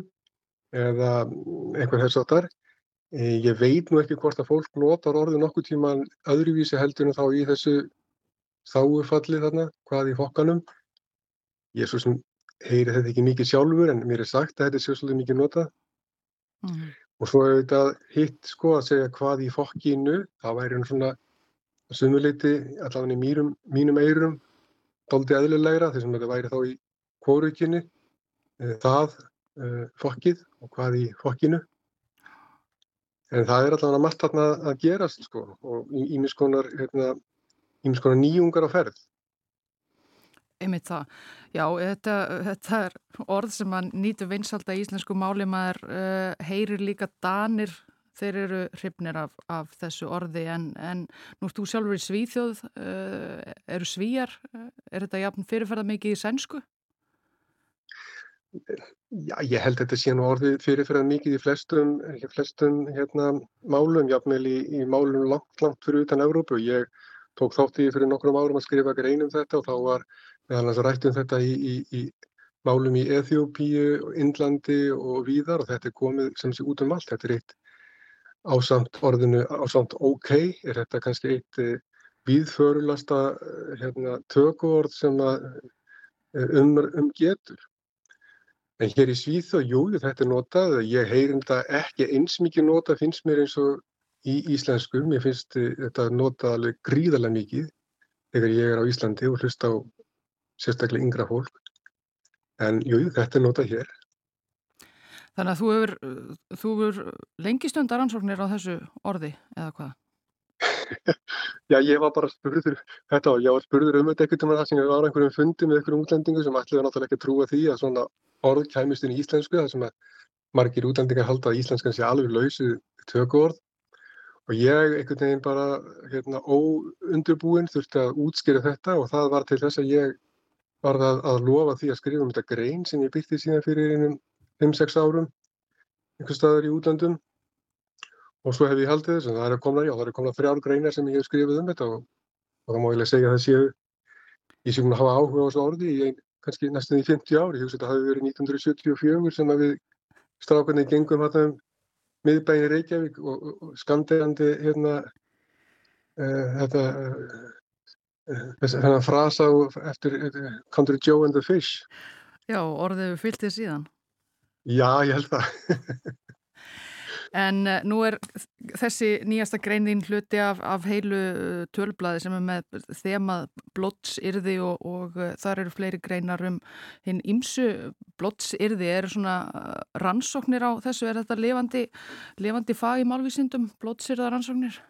eða einhver þess að þar. Ég veit nú ekki hvort að fólk notar orðið nokkuð tíman öðruvísi heldur en þá í þessu þáufalli þarna, hvað í fokkanum. Ég er svo sem heyri þetta ekki mikið sjálfur en mér er sagt að þetta sé svolítið mikið notað. Mm. Og svo er þetta hitt sko að segja hvað í fokkinu, það væri svona sumuleiti allavega í mínum, mínum eirum doldi eðlilegra þess að þetta væri þá í kórukinu, e, það e, fokkið og hvað í fokkinu. En það er allavega margt þarna að gerast sko og ímiskonar hérna, nýjungar á ferð. Einmitt það. Já, þetta, þetta er orð sem að nýtu vinsalda í íslensku máli maður uh, heyrir líka danir þeir eru hrifnir af, af þessu orði en, en nú ert þú sjálfur í svíþjóð uh, eru svíjar er þetta jafn fyrirferða mikið í sænsku? Já, ég held þetta sé nú orði fyrirferða mikið í flestum, flestum hérna, málum, jafnvel í, í málum langt, langt fyrir utan Európu ég tók þátt í fyrir nokkrum árum að skrifa grein um þetta og þá var meðal þess að rættum þetta í, í, í málum í Eþjópíu, Indlandi og víðar og þetta er komið sem sé út um allt. Þetta er eitt ásamt orðinu, ásamt ok, er þetta kannski eitt eh, víðförulasta eh, hérna, tökuord sem að, eh, um, um getur. En hér í Svíþó, jú, þetta er notað, ég heyrim þetta ekki eins mikið notað, finnst mér eins og í íslensku, mér finnst þetta notað alveg gríðarlega mikið þegar ég er á Íslandi og hlusta á sérstaklega yngra fólk. En jú, þetta er notað hér. Þannig að þú hefur, þú hefur lengi stundar ansóknir á þessu orði eða hvað? Já, ég var bara spurður, þetta var, ég var spurður um þetta ekkert um það sem ég var á einhverjum fundi með einhverjum útlendingu sem ætliði náttúrulega ekki að trúa því að svona orð kæmist inn í íslensku, það sem að margir útlendingar halda að íslenskan sé alveg lausið tökuorð. Og ég einhvern veginn bara hérna óundurbúinn þurfti að útskýra þetta og það var til þess að ég var það að lofa því að skrifa um þetta grein sem ég byrti síðan fyrir einum 5-6 árum einhver staðar í útlandum og svo hef ég haldið þess að það er komna, já, það er komna þrjár greinar sem ég hef skrifið um þetta og, og það má ég segja að það séu ég sé hún að hafa áhuga á þessu orði í kannski næstum í 50 ári, ég hugsa þetta hafi verið 1974 sem að við strákarnir gengum þetta um miðbæni Reykjavík og, og, og skanderandi hérna uh, þetta uh, þennan frasa eftir Country Joe and the Fish. Já, orðið við fylgtið síðan. Já, ég held það En uh, nú er þessi nýjasta greinin hluti af, af heilu uh, tölblaði sem er með þemað blottsyrði og, og uh, þar eru fleiri greinar um hinn ímsu blottsyrði. Er svona rannsóknir á þessu? Er þetta levandi, levandi fag í málvísindum, blottsyrða rannsóknir?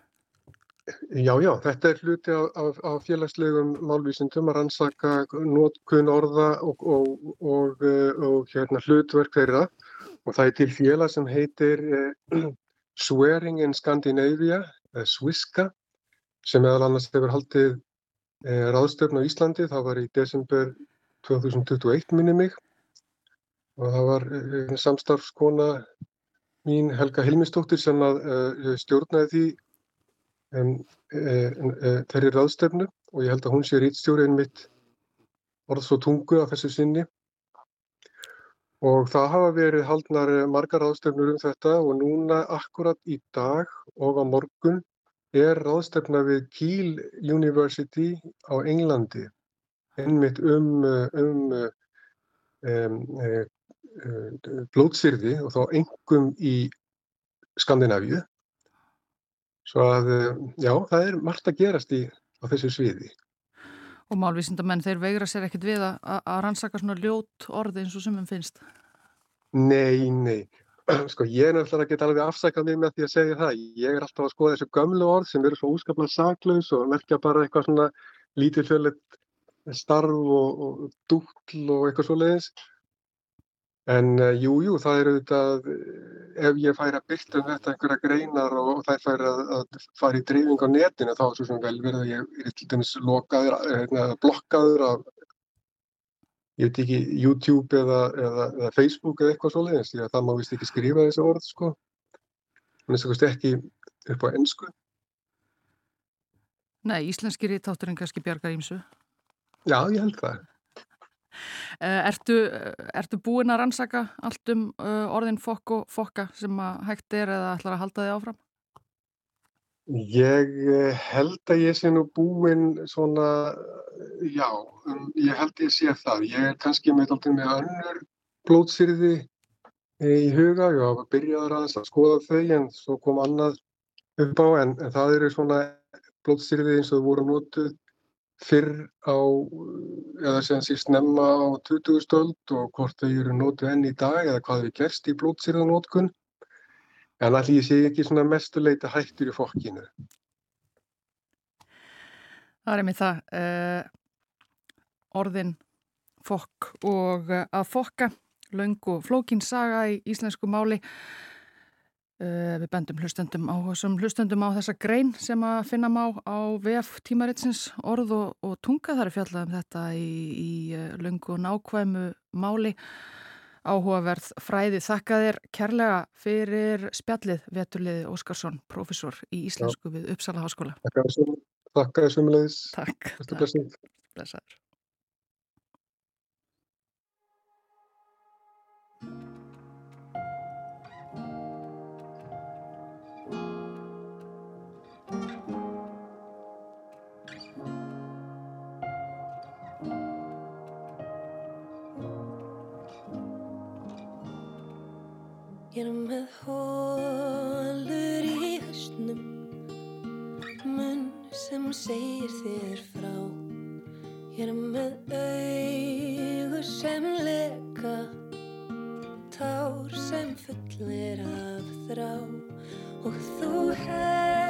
Já, já, þetta er hluti af, af, af félagslegum málvísindum að rannsaka nótkun orða og, og, eh, og hérna, hlutverk þeirra og það er til félag sem heitir uh, Swearing in Scandinavia, uh, Swiska, sem meðal annars hefur haldið uh, ráðstöfn á Íslandi, það var í desember 2021 minni mig. Og það var samstarfskona mín Helga Hilmistóttir sem að stjórnaði því um, þeirri ráðstefnu. Og ég held að hún sé rítstjóriðin mitt orðs og tungu af þessu sinni og það hafa verið haldnar margar ráðstefnur um þetta og núna akkurat í dag og á morgun er ráðstefna við Kiel University á Englandi einmitt um, um, um, um blótsýrði og þá engum í Skandinavíu Svo að, eh, já, það er margt að gerast í, á þessu sviði. Og málvísindamenn, þeir veigra sér ekkit við að, að rannsaka svona ljót orði eins og sumum finnst? Nei, nei. Sko, ég er náttúrulega ekki alveg afsakað mig með því að segja það. Ég er alltaf að skoða þessu gömlu orð sem eru svo úskaplega saklaus og merkja bara eitthvað svona lítið fjöllet starf og, og dúll og eitthvað svo leiðis. En jújú, jú, það er auðvitað ef ég fær að byrta um þetta einhverja greinar og þær fær að, að fara í dreifing á netinu þá er svo sem vel verið að ég er til dæmis lokaður, eða blokkaður af, ég veit ekki, YouTube eða, eða, eða Facebook eða eitthvað svoleiðins því að það má vist ekki skrifa þessi orð sko. Þannig að það er ekki upp á ennsku. Nei, íslenski rítátturinn kannski bjargar ímsu? Já, ég held það. Eh, ertu, ertu búin að rannsaka allt um uh, orðin fokk og fokka sem að hægt er eða ætlar að halda þig áfram? Ég eh, held að ég sé nú búin svona, já, um, ég held að ég sé það. Ég er kannski með alltaf með önnur blótsýrði í huga. Ég var að byrja að skoða þau en svo kom annað upp á en, en það eru svona blótsýrði eins og voru notuð fyrr á, eða sem síst nefna á 20. stöld og hvort þau eru nótu enn í dag eða hvað við gerst í blótsýrðanótkun. En allir sé ekki svona mestuleita hættur í fokkinu. Það er mér það. Uh, orðin fokk og uh, að fokka, laung og flókinsaga í íslensku máli. Uh, við bendum hlustendum á, hlustendum á þessa grein sem að finna má á VF tímaritsins. Orð og, og tunga þar er fjallað um þetta í, í uh, lungu og nákvæmu máli. Áhugaverð fræði. Þakka þér kærlega fyrir spjallið Veturliði Óskarsson, professor í Íslensku Já. við Uppsala Háskóla. Þakka þér sumulegis Takk, takk. Blessaður Ég er með hólur í höstnum Munn sem segir þér frá. Ég er með augur sem leka. Tár sem fullir af þrá. Og þú heldur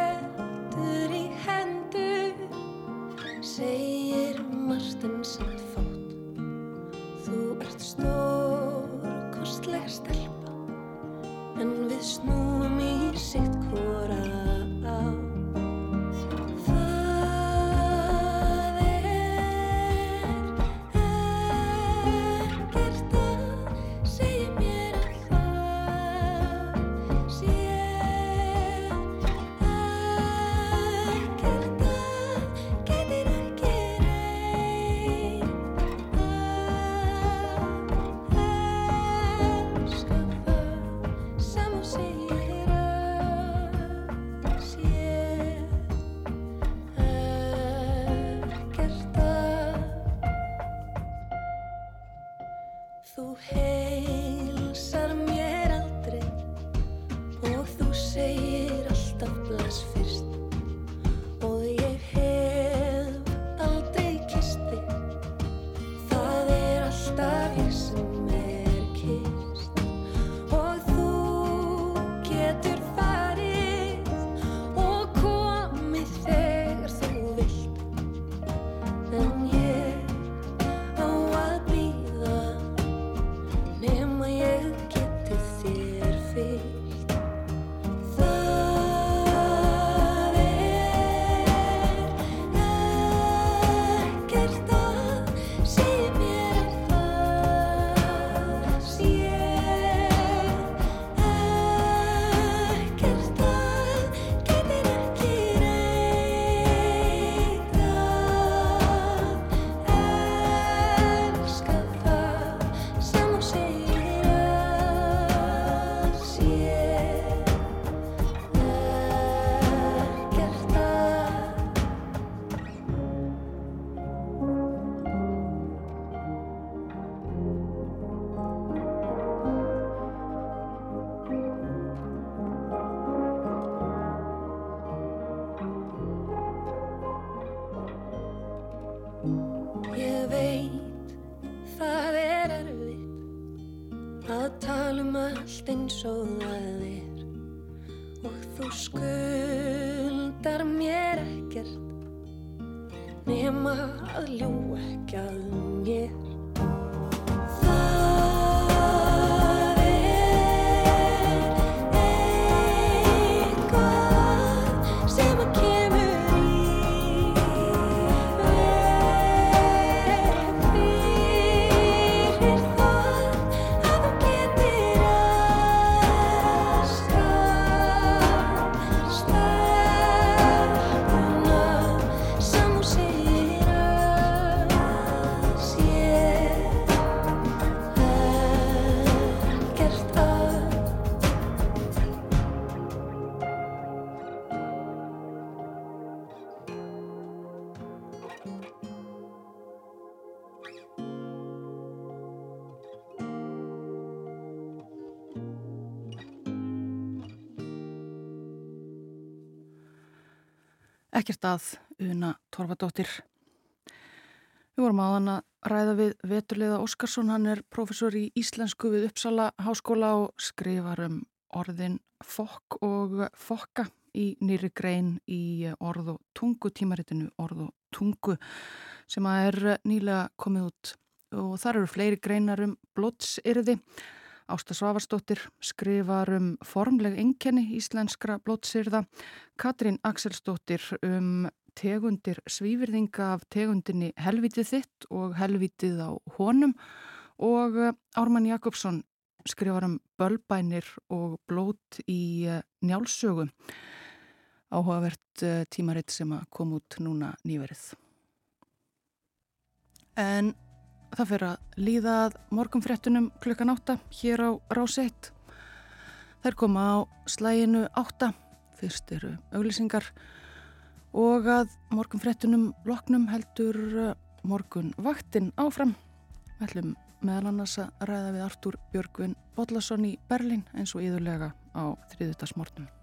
allt eins Ekkert að Una Torfadóttir. Við vorum áðan að ræða við Veturliða Óskarsson, hann er professor í íslensku við Uppsala háskóla og skrifar um orðin fokk og fokka í nýri grein í orð og tungu tímaritinu orð og tungu sem að er nýlega komið út og þar eru fleiri greinar um blótsyrði. Ásta Svavarsdóttir skrifar um formleg enkenni íslenskra blótsyrða, Katrín Axelsdóttir um tegundir svífyrðinga af tegundinni helvitið þitt og helvitið á honum. Og Ármann Jakobsson skrifar um bölbænir og blót í eh, njálsögu. Áhugavert eh, tímaritt sem að kom út núna nýverið. En það fyrir að líða að morgumfrettunum klukkan átta hér á Rás 1. Þær koma á slæginu átta, fyrst eru auglýsingar og að morgumfrettunum loknum heldur eh, morgun vaktin áfram. Við ætlum meðal annars að ræða við Artúr Björgvin Bodlason í Berlin eins og íðurlega á þriðutasmortum.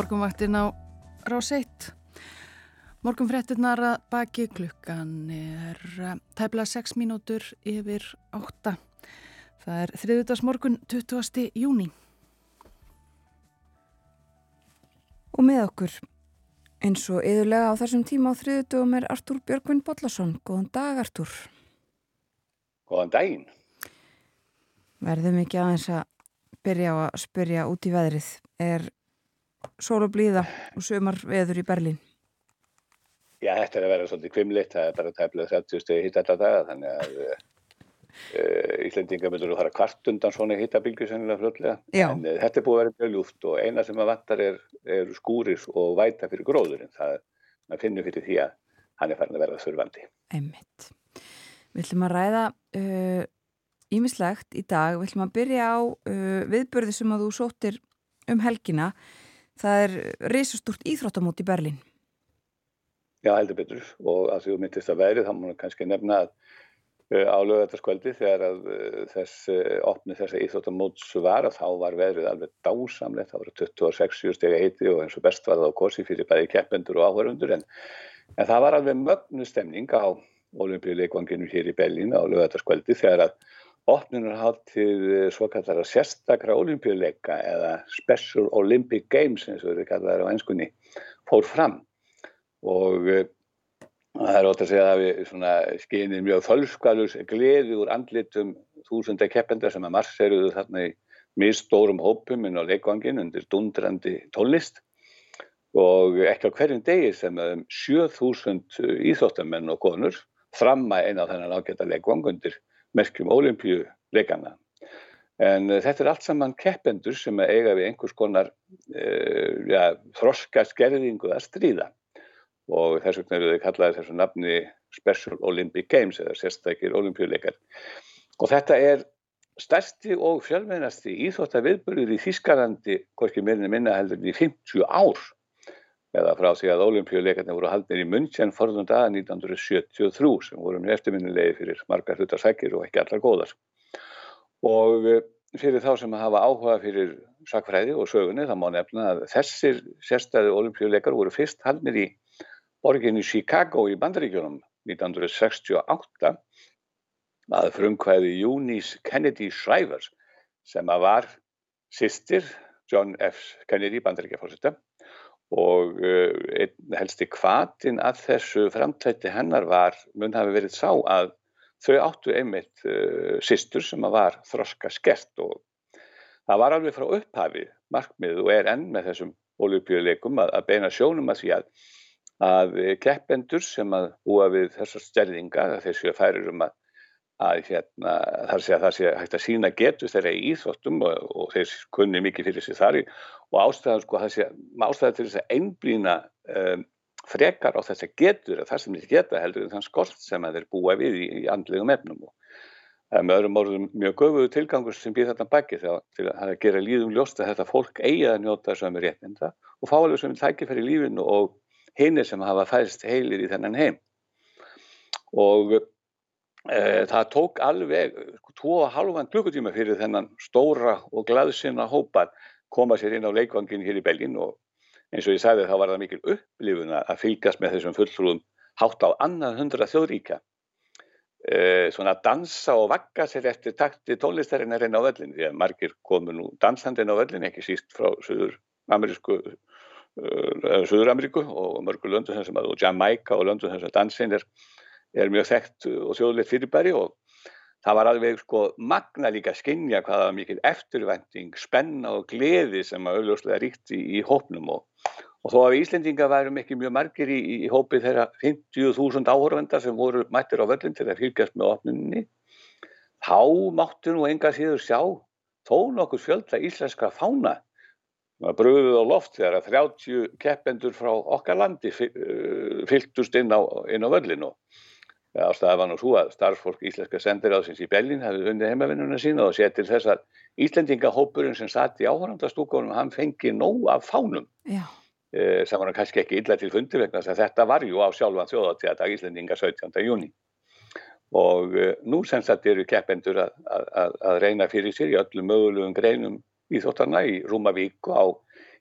Morgunvaktin á Rás 1. Morgunfréttinnar að baki klukkan er eh, tæplega 6 mínútur yfir 8. Það er þriðutags morgun 20. júni. Og með okkur, eins og yðurlega á þessum tíma á þriðutugum er Artúr Björgvin Bollason. Góðan dag, Artúr. Góðan daginn. Verðum ekki aðeins að byrja á að spyrja út í veðrið. Er sól og blíða og sömar veður í Berlín? Já, þetta er að vera svolítið kvimlitt, það er bara tæmlega 30 stegi hitt alla daga, þannig að uh, Íslandingar myndur að fara kvart undan svona hittabilgu sennilega fljótlega. Já. En uh, þetta er búið að vera mjög ljúft og eina sem að vantar er, er skúrir og væta fyrir gróðurinn. Það finnur fyrir því að hann er farin að verða þurfandi. Einmitt. Við ætlum að ræða ímislegt í dag. Við ætlum að byrja á uh, viðbörði sem að þú sóttir um helgina það er reysastúrt íþróttamót í Berlín. Já, heldur betur. Og að því þú myndist að verið þá múna kannski nefna að uh, á lögætarskvöldi þegar að uh, þess uh, opni þessa íþróttamóts var að þá var verið alveg dásamlegt, það voru 26 stegi heiti og eins og best var það á korsi fyrir bæði keppendur og áhverjundur en, en það var alveg mögnu stemning á olimpíuleikvanginu hér í Berlín á lögætarskvöldi þegar að opnunarháttið svo kallar að sérstakra olimpíuleika eða Special Olympic Games eins og þetta kallar á einskunni fór fram. Og uh, það er ótt að segja að við skynir mjög fölskvalus gleði úr andlitum þúsunda keppenda sem að marseruðu þarna í mjög stórum hópum inn á leikvangin undir dundrandi tólist og ekki á hverjum degi sem um 7000 íþóttamenn og konur framma eina á þennan ágæta leikvang undir merkjum ólimpíuleikana. En uh, þetta er allt saman keppendur sem eiga við einhvers konar uh, ja, þroska skerðingu að stríða og þess vegna eru þau kallaði þessu nafni Special Olympic Games eða sérstakir olimpíuleikar. Og þetta er stærsti og fjölmennasti íþróttaviðburður í Þískalandi, hvorki minni minna heldur í 50 ár eða frá því að olimpíuleikarnir voru haldnir í München forðum daga 1973 sem voru mjög eftirminnilegi fyrir margar hlutarsækir og ekki allar góðar. Og eh, fyrir þá sem hafa áhuga fyrir sakfræði og sögunni þá má nefna að þessir sérstæði olimpíuleikar voru fyrst haldnir í borginni Chicago í Bandaríkjónum 1968 að frumkvæði Eunice Kennedy Shriver sem að var sýstir John F. Kennedy bandaríkjafórsetta og uh, einn helsti kvatin að þessu framtætti hennar var, mun hafi verið sá að þau áttu einmitt uh, sýstur sem að var þroska skert og það var alveg frá upphafi markmið og er enn með þessum olupíuleikum að, að beina sjónum að því að að keppendur sem að búa við þessar stærðingar, þessi að færir um að, að hérna, þar sé að það sé hægt að sína getu þeirra í íþróttum og, og þeir kunni mikið fyrir sig þar og ástæðan sko það sé ástæðan til þess að einblýna um, frekar á þess að getur að það sem þeir geta heldur en þann skort sem þeir búa við í, í andlegum efnum. Og það er með öðrum orðum mjög göfuðu tilgangur sem býð þetta baki þegar til að gera líðum ljóst að þetta fólk eigi að njóta sömu réttinda og fá alveg sem tækifæri lífinu og hinnir sem hafa fæst heilir í þennan heim. Og það tók alveg sko, tvo og halvan klukkutíma fyrir þennan stóra og glaðsina hópar koma sér inn á leikvangin hér í Belgin og eins og ég sagði þá var það mikil upplifun að fylgjast með þessum fulltrúum hátt á annað hundra þjóðríka e, svona að dansa og vakka sér eftir takti tónlistarinnar inn á völlin því að margir komu nú dansandinn á völlin ekki síst frá uh, Suður-Ameríku og mörgur löndu sem að, og Jamaica og löndu þess að dansin er, er mjög þekkt og þjóðleitt fyrirbæri og það var alveg sko magna líka skinja hvaða mikil eftirvending, spenna og gleði sem að auðvitað ríkt í, hópnum og, og þó að Íslendinga værum ekki mjög margir í, í hópi þeirra 50.000 áhörvendar sem voru mættir á völlin til að fylgjast með opninni þá máttu nú enga síður sjá þó nokkur fjölda íslenska fána bröðuð á loft þegar að 30 keppendur frá okkar landi eh, fylgtust inn á, á völlin og ástæða var nú svo að starfsfólk Íslenska sendiráðsins í Bellin hefði hundið heimavinnuna sína og sér til þess að Íslendingahópurinn sem satt í áhörandastúkunum hann fengi nóg af fánum e, sem var hann kannski ekki illa til fundi vegna þess að þetta var ju á sjálfan þjóðatíðadag Íslendinga 17. júni og e, nú sem þetta eru keppendur að, að, að reyna fyrir sér í öllum mögulegum greinum íþóttarna í Rúmavík og á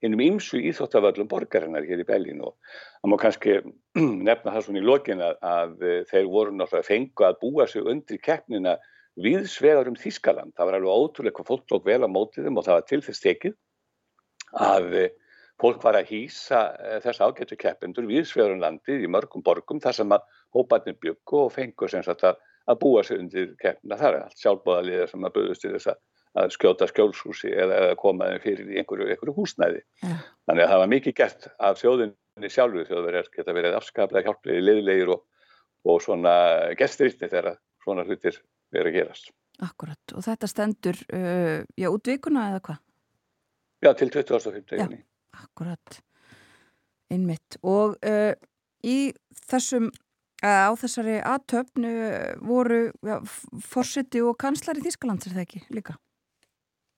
innum ymsu íþóttavöllum borgarinnar hér í Bellin og það má kannski nefna það svona í lokin að, að þeir voru náttúrulega fengu að búa sig undir keppnina viðsvegar um Þískaland. Það var alveg ótrúlega hvað fólk tók vel á mótið þeim og það var til þess tekið að fólk var að hýsa eh, þess ágættu keppendur viðsvegar um landið í mörgum borgum þar sem að hópaðnir byggu og fengu sem sagt að, að búa sig undir keppnina. Það er allt sjálfbóðaliðar sem að buðust til þess að að skjóta skjólshúsi eða, eða koma fyrir í einhverju, einhverju húsnæði. Ja. Þannig að það var mikið gert af þjóðinni sjálfu þjóðverðar geta verið afskaplega hjálplegið, liðlegir og, og svona gesturítni þegar svona hlutir verið að gerast. Akkurat og þetta stendur uh, já út vikuna eða hvað? Já til 2015. Já, akkurat innmitt og uh, í þessum á þessari aðtöfnu voru ja, fórsiti og kanslar í Þísklands er það ekki líka?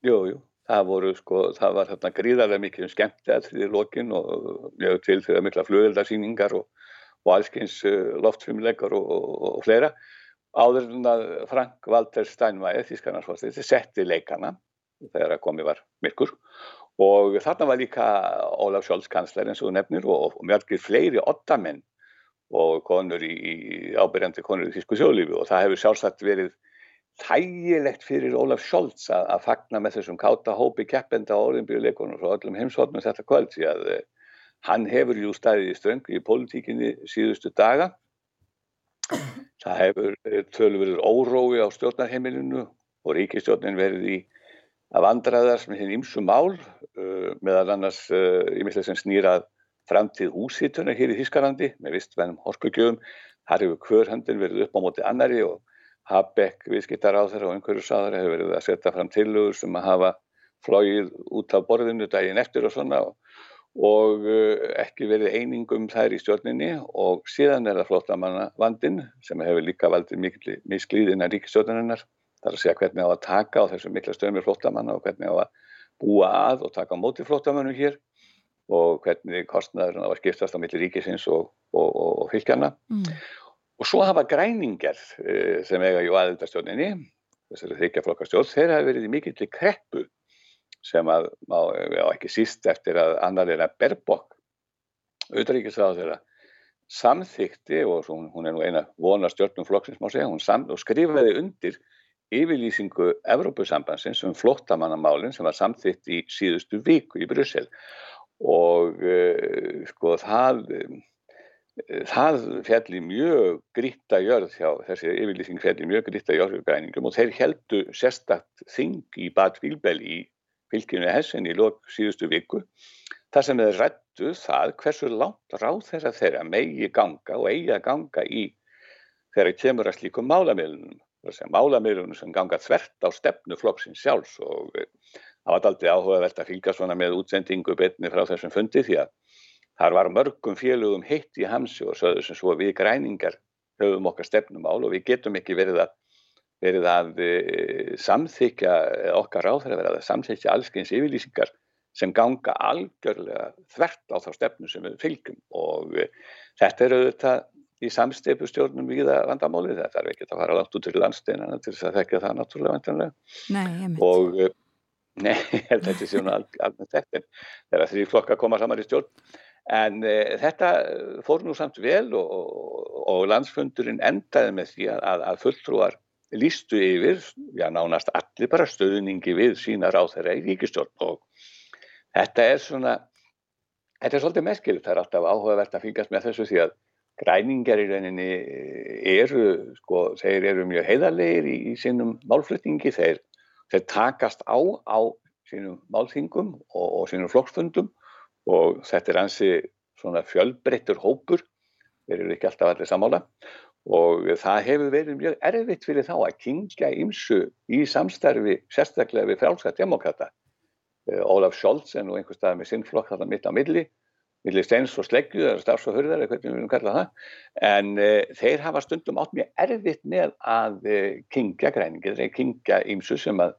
Jú, jú, það voru sko, það var þarna gríðarlega mikið um skemmti að því lokin og mjög til þegar mikla flugöldarsýningar og, og allskyns uh, loftfimleikar og, og, og fleira. Áður en að Frank Walter Steinmeier þískarnarsfórsið setti leikana þegar að komi var myrkur. Og þarna var líka Ólaf Scholz kansler eins og nefnir og mjölgir fleiri ottamenn og konur í, í ábyrjandi konur í þísku sjóðlífi og það hefur sjálfsagt verið þægilegt fyrir Ólaf Scholz að, að fagna með þessum káta hópi keppenda á orðinbíuleikunum og öllum heimsvotnum þetta kvöld því að uh, hann hefur jú staðið í ströngu í politíkinni síðustu daga það hefur eh, tölverður órói á stjórnarheimilinu og ríkistjórnin verið í að vandraðast með hinn ymsum mál uh, meðal annars uh, sem snýrað framtíð húsítunar hér í Þískarlandi með vistvennum horkugjöfum. Þar hefur hverhandin verið upp á móti annari og Habeck, viðskiptar á þeirra og einhverju sáður hefur verið að setja fram tilugur sem að hafa flóið út af borðinu daginn eftir og svona og, uh, ekki verið einingum þær í stjórninni og síðan er það flottamanna vandin sem hefur líka valdið mikil misklíðina ríkistjórninnar Það er að segja hvernig á að taka á þessum mikla stöðmir flottamanna og hvernig á að búa að og taka á móti flottamannum hér og hvernig kostnæður á að skiptast á milli ríkisins og, og, og, og fylgjana. Mm. Og svo hafa græningar uh, sem eiga jú aðeldastjóninni, þessari þykjaflokkastjórn, þeir hafa verið í mikill kreppu sem að, já ekki síst eftir að annar er að berbokk, auðvaríkisráð þeirra, samþykti og svo, hún er nú eina vonastjórnum flokksins má segja, hún sam, skrifaði undir yfirlýsingu Evrópusambansins um flottamannamálinn sem var samþitt í síðustu viku í Brussel. Og uh, sko það það fjalli mjög gritta jörð hjá þessi yfirlýsing fjalli mjög gritta jörð hjá græningum og þeir heldu sérstakt þing í Bad Vilbel í fylgjunu Hessen í lok síðustu viku þar sem þeir rættu það hversu langt ráð þeirra þeirra megi ganga og eigi að ganga í þeirra kemur að slíkum málamilunum málamiðlunum sem ganga þvert á stefnu flokksins sjálfs og það var aldrei áhugavert að fylgja svona með útsendingu betni frá þessum fundi því að þar var mörgum félögum heitt í hamsi og sögðu sem svo við græningar höfum okkar stefnumál og við getum ekki verið að, verið að e, samþykja okkar áþæra verið að samþykja allskeins yfirlýsingar sem ganga algjörlega þvert á þá stefnu sem við fylgjum. Og e, þetta er auðvitað í samsteipustjórnum við það vandamáli það þarf ekki að fara langt út til landsteinana til þess að þekka það náttúrulega vantanlega og eh, nei, þetta er svona alveg þetta þegar þrjí flokka koma saman í stjórn en e, þetta fór nú samt vel og, og, og landsfundurinn endaði með því að, að fulltrúar lístu yfir, já nánast allir bara stöðningi við sína ráð þeirra í ríkistjórn og þetta er svona þetta er svolítið merkilegt, það er alltaf áhugavert að fylgjast með þessu því að græningar í rauninni eru, sko, þeir eru mjög heiðarleir í, í sínum málflutningi, þeir, þeir takast á á sínum málþingum og, og sínum flokksfundum og þetta er hansi svona fjölbreyttur hópur, þeir eru ekki alltaf allir samála og það hefur verið mjög erfitt fyrir þá að kingja ymsu í samstarfi sérstaklega við frálska demokrata. Ólaf Scholz er nú einhver stað með sinnflokk þarna mitt á milli millir steins og sleggju eða stafs og hurðar eða hvernig við viljum kalla það en uh, þeir hafa stundum átt mjög erfitt með að uh, kingja græningir, þeir kingja ímsu sem að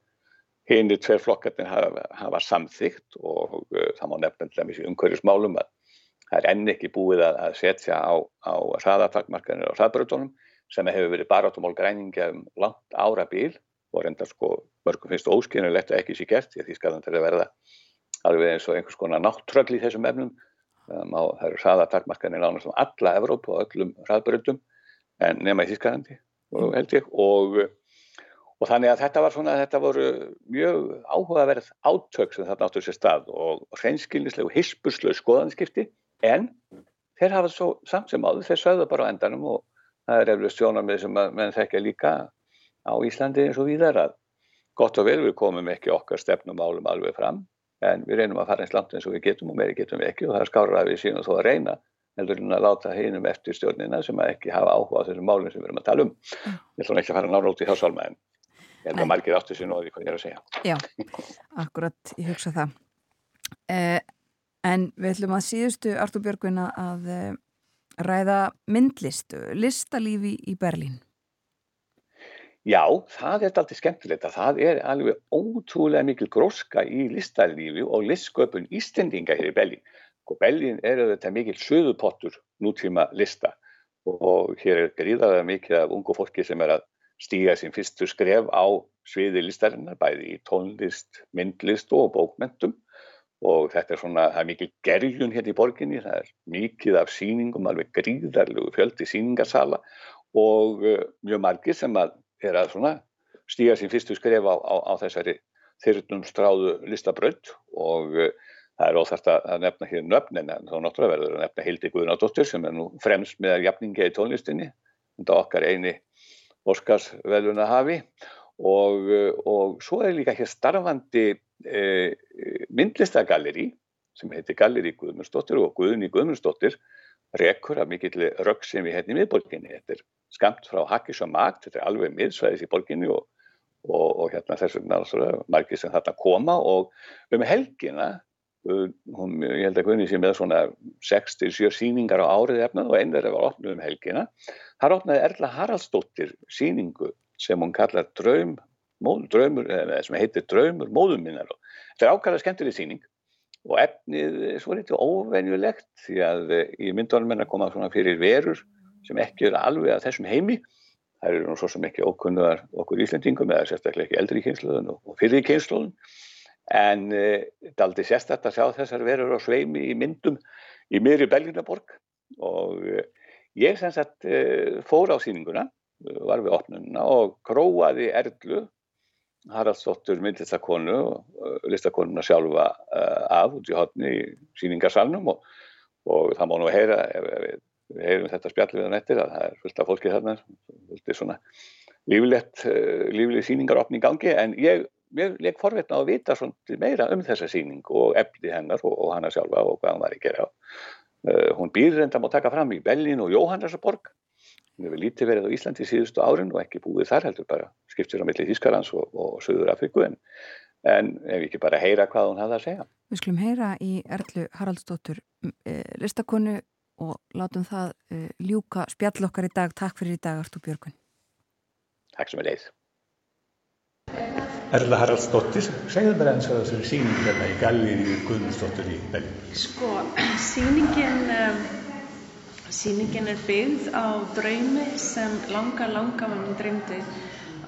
henni tver flokkarnir hafa, hafa samþygt og uh, það má nefnilega mjög umhverjusmálum að það er enn ekki búið að, að setja á, á hraðatakmarkanir og hraðbröðunum sem hefur verið barátumál græningja um langt ára bíl og reynda sko mörgum finnst óskynulegt að ekki sé gert því skal það verða alveg eins og einhvers konar náttrögl í þessum efnum. Um, á, það eru hraðatakmarkanir nánast um alla Evrópu og öllum hraðbröndum en nema í Þísklandi og held ég og, og þannig að þetta var svona, þetta voru mjög áhugaverð átök sem þetta áttur sér stað og hreinskilnislegu hispuslu skoðanskipti en þeir hafa svo samt sem áður, þeir sögðu bara á endanum og það er eflust sjónamið sem menn þekkja líka á Íslandi eins og víðar að gott og vel við komum ekki okkar stefnum álum alveg fram en við reynum að fara eins langt eins og við getum og meiri getum við ekki og það er skára að við síðan þó að reyna heldur en að láta heinum eftir stjórnina sem að ekki hafa áhuga á þessum málum sem við erum að tala um. Ég ætlum ekki að fara nárótt í þásálma en ég held að margir áttu sér nóði hvað ég er að segja. Já, akkurat, ég hugsa það. Eh, en við ætlum að síðustu Artur Björgvina að eh, ræða myndlist, listalífi í Berlín. Já, það er alltaf skemmtilegt að það er alveg ótrúlega mikil gróska í listarlífi og listsköpun Ístendinga hér í Bellin. Og Bellin er þetta mikil söðupottur nútíma lista og hér er gríðalega mikil af ungu fólki sem er að stíga sín fyrstu skref á sviði listarinnar, bæði í tónlist, myndlist og bókmentum og þetta er svona, það er mikil gerjun hérna í borginni, það er mikið af síningum, alveg gríðarlegu fjöldi síningarsala og uh, mjög margir sem að er að svona stíga sín fyrstu skref á, á, á þessari þyrnum stráðu listabraut. Og uh, það er óþart að nefna hér nöfn en þá náttúrulega verður að nefna Hildi Guðnardóttir sem er nú fremst með jafningi í tónlistinni þetta okkar eini Óskarsveðuna hafi og, og svo er líka hér starfandi eh, myndlistagalleri sem heitir Galleri Guðmundsdóttir og Guðni Guðmundsdóttir rekur af mikill rögg sem við hérna í miðborginni. Þetta er skamt frá Hakkis og Magt, þetta er alveg miðsvæðis í borginni og, og, og hérna þess vegna margir sem þarna koma og um helgina, hún, ég held að Guðni sé með svona 6-7 síningar á árið efnað og einn er að vera opnum um helgina. Þar opnaði Erla Haraldsdóttir síningu sem hún kallar Draum, móð, draumur, sem heitir Draumur móðuminnar þetta er ákvæmlega skemmtileg síning og efnið svo litið óvenjulegt því að í myndunum er að koma svona fyrir verur sem ekki eru alveg að þessum heimi. Það eru nú svo sem ekki ókunnuðar okkur Íslandingum eða sérstaklega ekki eldri kynsluðun og fyrir kynsluðun. En þetta er aldrei sérstaklega að sjá þessar verur á sveimi í myndum í miðri Belginaborg og e, ég sem sagt e, fór á síninguna, var við opnununa og gróaði Erlu Haraldsdóttur myndlistakonu og listakonuna sjálfa af út í hodni í síningarsalnum og, og það má nú heyra ef, ef við heyrum þetta spjall við hann eftir að það er fullt af fólki þarna fullt svona líflegt lífleg síningaropni í gangi. En ég, ég legg forvetna að vita meira um þessa síning og efni hennar og, og hana sjálfa og hvað hann var að gera uh, hún býr reynda má taka fram í Bellin og Jóhannesarborg Hún hefur lítið verið á Íslandi síðustu árin og ekki búið þar heldur bara skiptir á milli Þískarlands og, og Suður Afriku en, en ef ekki bara heyra hvað hún hafði að segja. Við skulum heyra í Erlu Haraldsdóttur e, listakonu og látum það e, ljúka spjall okkar í dag. Takk fyrir í dag Artur Björgun. Takk sem er leið. Erla Haraldsdóttir, segðu mér eins og þessari síning hérna í Galleri Guðmundsdóttir í Belgíu. Sko, síningin... Um, Sýningin er byggð á draumi sem langa, langa var minn dreymdi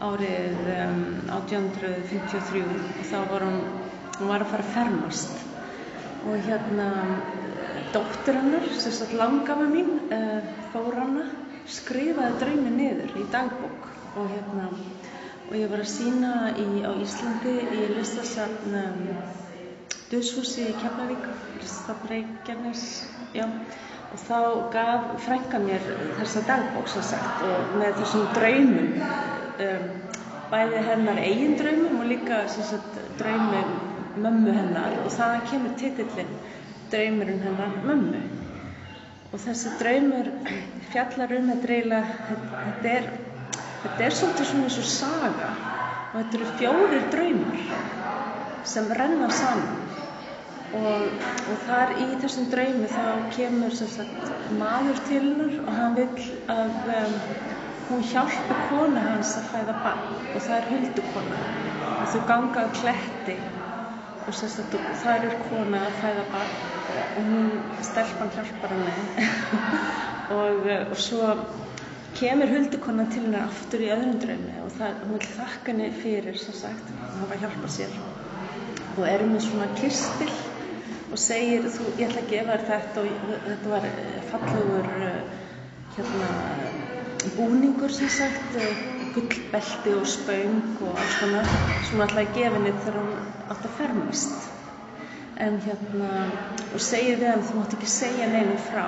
árið um, 1853 og þá var hún, hún var að fara að fermast. Og hérna dóttir hennar, sérstaklega langafa mín, uh, Þóranna, skrifaði draumi niður í dagbók. Og hérna og ég var að sína í, á Íslandi í listasafn um, Döðshúsi í Keflavík, listasafn Reykjanes, já. Og þá gaf frænka mér þessa dagbók sem sagt og með þessum draumum um, bæði hennar eigin draumum og líka sagt, draumum mömmu hennar. Og það kemur titillin draumurinn hennar mömmu. Og þessi draumur fjallar um þetta reyla þetta er, þetta er svolítið svona eins og saga og þetta eru fjórir draumar sem renna saman. Og, og þar í þessum draumi þá kemur sagt, maður til hennar og hann vil að um, hún hjálpi kona hans að fæða barn og það er huldukona. Og þau ganga á kletti og sagt, þar er kona að fæða barn og hún stelpan hjálpar henni. Og, og svo kemur huldukona til hennar aftur í öðrum draumi og það, hún vil þakka henni fyrir sem sagt að hafa hjálpað sér. Og erum við svona kistil og segir þú, ég ætla að gefa þér þetta og þetta var eh, fallegur eh, hérna búningur sem sagt eh, gullbelti og spaung og alls konar sem hún ætlaði að gefa henni þegar hún átt að fermast. En hérna og segir við hann þú mátt ekki segja nefnum frá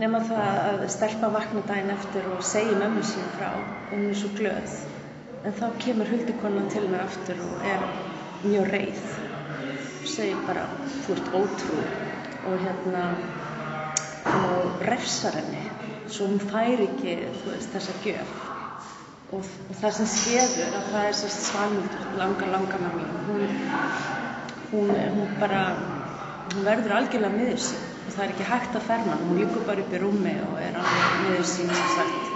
nema það að stelpa vakna daginn eftir og segja mömmu sín frá og hún er svo glöð. En þá kemur huldikonan til hennar aftur og er mjög reið. Segir bara þú ert ótrú og hérna og refsar henni. Svo hún fær ekki veist, þessa gjöf. Og, og það sem skeður að það er sérst svalmöldur langa langa mér hún, hún, hún bara hún verður algjörlega miður sín og það er ekki hægt að ferma hún líkur bara upp í rúmi og er alveg miður sín sem sagt.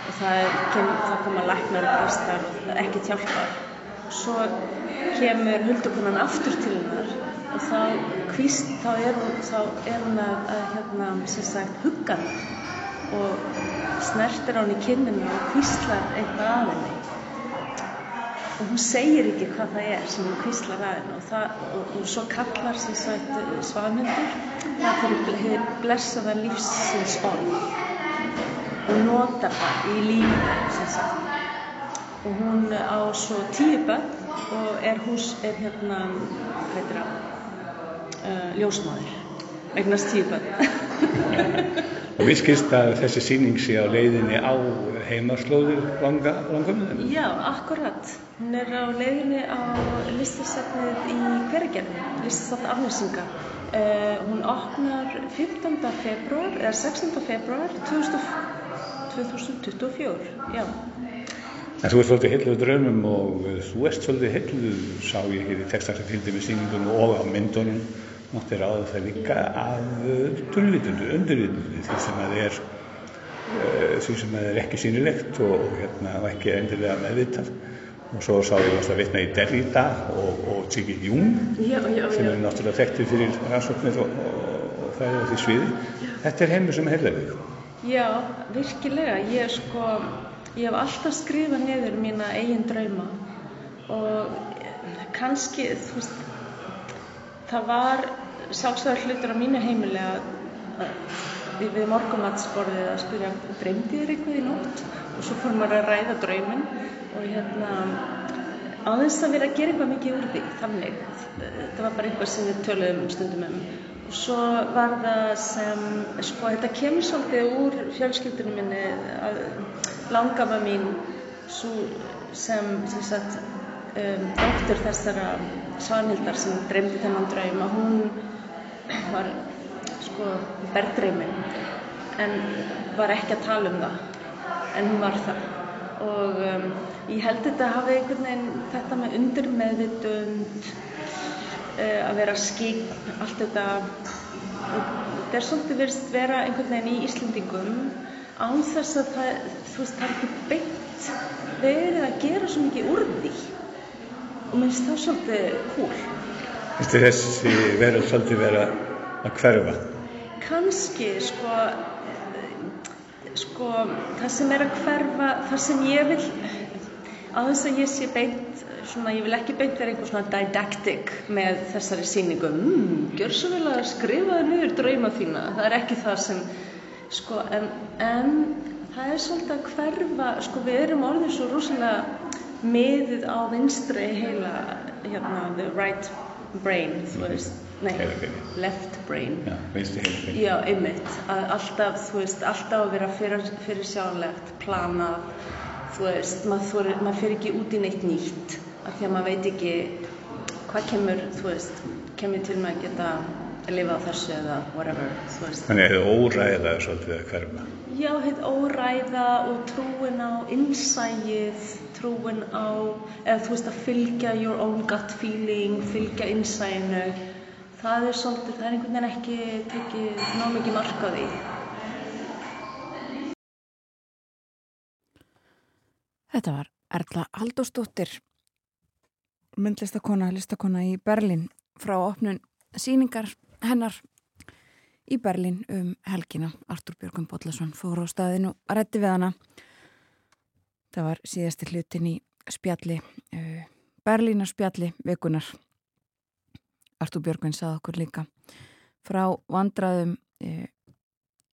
Og það, kem, það koma læknar og prestar og ekkert hjálpar. Svo kemur huldukonan aftur til hennar og þá, kvíst, þá er hún, þá er hún að, að hérna, sem sagt, hugga það og snertir á henni kinnina og kvíslar eitthvað að henni og hún segir ekki hvað það er sem hún kvíslar að henni. Og, það, og, og svo kallar sem sagt svanhundur það fyrir blessaða lífsins orð. Og notar það í lífi sem sagt. Og hún á svo tíu bönn og er hús, er hérna hvað heitir það? Uh, ljósmáður eignast tíu bönn Við skilst að þessi síning sé á leiðinni á heimarslóðir langa, langum? Já, akkurat. Hún er á leiðinni á listasafnið í Hveragerði, listasafn afnýrsinga. Uh, hún opnar 15. februar, eða 16. februar 2024, já. En þú ert svolítið heitluð draumum og þú ert svolítið heitluð, sá ég hér í textar sem fylgdi með síningunum og á myndunum, mátti ráða það líka af dullvitundu, undirvitundu, því sem að er, uh, því sem að er ekki sínilegt og, og hérna ekki endilega meðvitað. Og svo sá ég að vitna í Derrida og, og Ziggy Jung, já, já, sem er náttúrulega þekktið fyrir rannsóknir og, og það er á því sviði. Þetta er heimur sem heilur þig. Já, virkilega. Ég, sko, ég hef alltaf skrifað niður mína eigin drauma og kannski, þú veist, það var sjálfsögur hlutur á mínu heimili að, við morgumatsborðið að spyrja dreymdi þér eitthvað í nótt? Og svo fór maður að ræða drauminn og hérna þess að vera að gera eitthvað mikið úr því þannig, þetta var bara eitthvað sem við töluðum stundum um. Og svo var það sem sko þetta kemur svolítið úr fjölskyldunum minni að langafa mín svo sem sem sagt um, dóttur þessara svanhildar sem dreymdi þennan draum að hún var sko berðdreyminn en var ekki að tala um það en hún var það. Og um, ég held þetta hafi einhvern veginn þetta með undirmeðvitund uh, að vera skýn allt þetta þetta er svolítið verið vera einhvern veginn í Íslendingum án þess að það, þú veist, það er ekki beint verið að gera svo mikið úr því og mér finnst það svolítið cool. Finnst þið þessi verið svolítið vera að hverfa? Kanski, sko sko, það sem er að hverfa það sem ég vil á þess að ég sé beint svona, ég vil ekki beint vera einhver svona didactic með þessari síningu mmm, gjör svo vel að skrifa það niður drauma þína, það er ekki það sem sko, en, en það er svolítið að hverfa sko, við erum orðið svo rosalega miðið á vinstri heila hérna, the right brain, þú veist nei, left brain. Já, vinstri heila Já, einmitt, að alltaf, þú veist, alltaf að vera fyrir, fyrir sjálflegt, planað þú veist, maður, maður fyrir ekki út í neitt nýtt af því að maður veit ekki hvað kemur, þú veist kemur til með að geta að lifa á þessu eða whatever, þú veist. Þannig að þið óræða svolítið að hverfa Já, heit óræða og trúin á innsæið, trúin á, eða þú veist að fylgja your own gut feeling, fylgja innsæinu, það er svolítið, það er einhvern veginn ekki tekið ná mikið mark á því. Þetta var Erla Haldósdóttir, myndlistakona, listakona í Berlin frá opnun síningar hennar í Berlin um helgina. Artur Björgum Bodlason fór á staðinu að rétti við hana. Það var síðasti hlutin í spjalli, uh, Berlínar spjalli vikunar. Artur Björgum sað okkur líka frá vandraðum uh,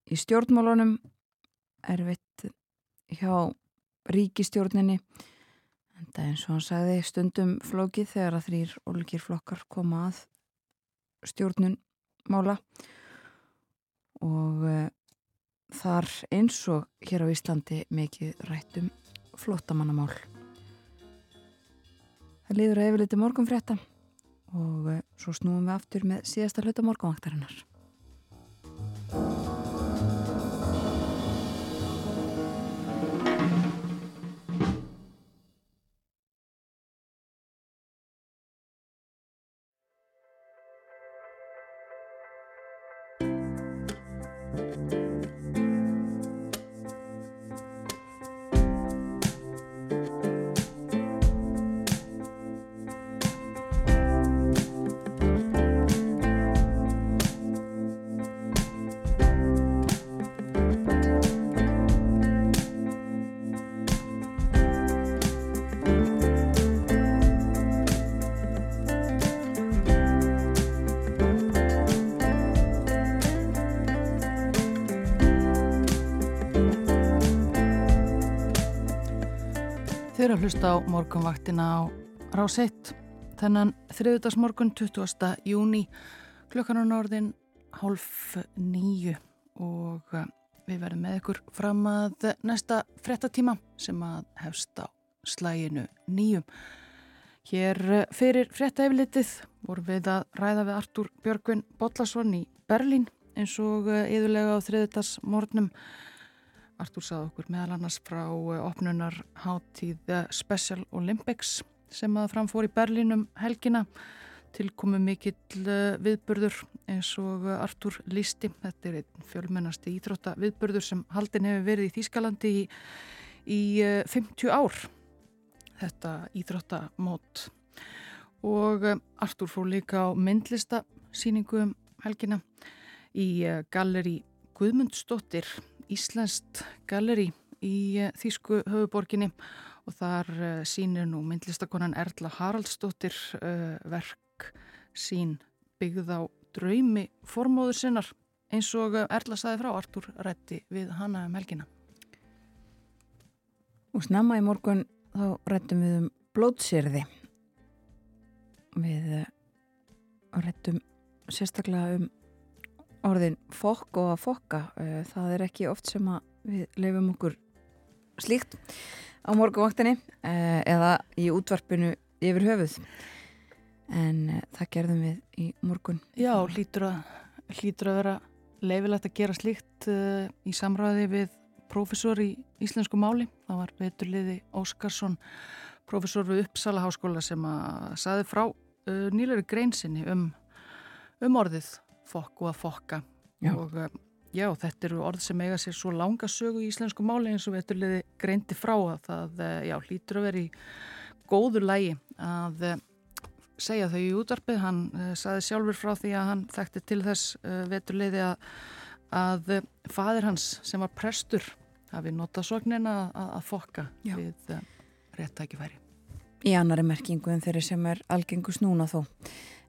í stjórnmálunum erfitt hjá ríkistjórninni. Það er eins og hann sagði stundum flókið þegar að þrýr ólíkir flokkar koma að stjórnun mála og uh, þar eins og hér á Íslandi mikið rættum flottamannamál. Það liður að yfirleiti morgunfrétta og uh, svo snúum við aftur með síðasta hluta morgunvaktarinnar. Að hlusta á morgunvaktina á rás 1 þennan þriðdagsmorgun 20. júni klukkanan orðin hálf nýju og eh, við verðum með ykkur fram að næsta frettatíma sem að hefst á slæginu nýjum. Hér eh, fyrir frettaeflitið vorum við að ræða við Artúr Björgvin Bollarsson í Berlín eins og yðurlega eh, á þriðdagsmorgnum Artúr sað okkur meðal annars frá eh, opnunar hátíð eh, Special Olympics sem að framfór í Berlínum helgina tilkomu mikill eh, viðburður eins og Artúr lísti. Þetta er einn fjölmennasti íþrótta viðburður sem haldin hefur verið í Þýskalandi í, í 50 ár. Þetta íþróttamót og Artúr fór líka á myndlista síningu um helgina í galleri Guðmundsdóttir Íslenskt galleri í eh, Þýsku höfuborginni og þar eh, sínir nú myndlistakonan Erla Haraldsdóttir uh, verk sín byggð á draumi formóður sinnar eins og Erla saði frá Artur Rætti við hana um helgina. Og snemma í morgun þá rættum við um blótsýrði. Við rættum sérstaklega um orðin fokk og að fokka eh, það er ekki oft sem að við lefum okkur slíkt á morguvaktinni eh, eða í útvarpinu yfir höfuð. En eh, það gerðum við í morgun. Já, hlýtur að, hlýtur að vera leifilegt að gera slíkt í samræði við profesor í íslensku máli. Það var veturliði Óskarsson profesor við Uppsala háskóla sem að saði frá nýleri greinsinni um, um orðið fokk og að fokka já. og eh, já, þetta eru orð sem eiga sér svo langa sögu í íslensku máli eins og við ættum greindi frá að það eh, já, hlýtur að vera í góðu lægi að eh, segja þau í útvarpið, hann saði sjálfur frá því að hann þekkti til þess veturleiði að, að fadir hans sem var prestur hafi notað sognina að, að fokka já. við réttækifæri. Í annari merkingu en þeirri sem er algengus núna þó.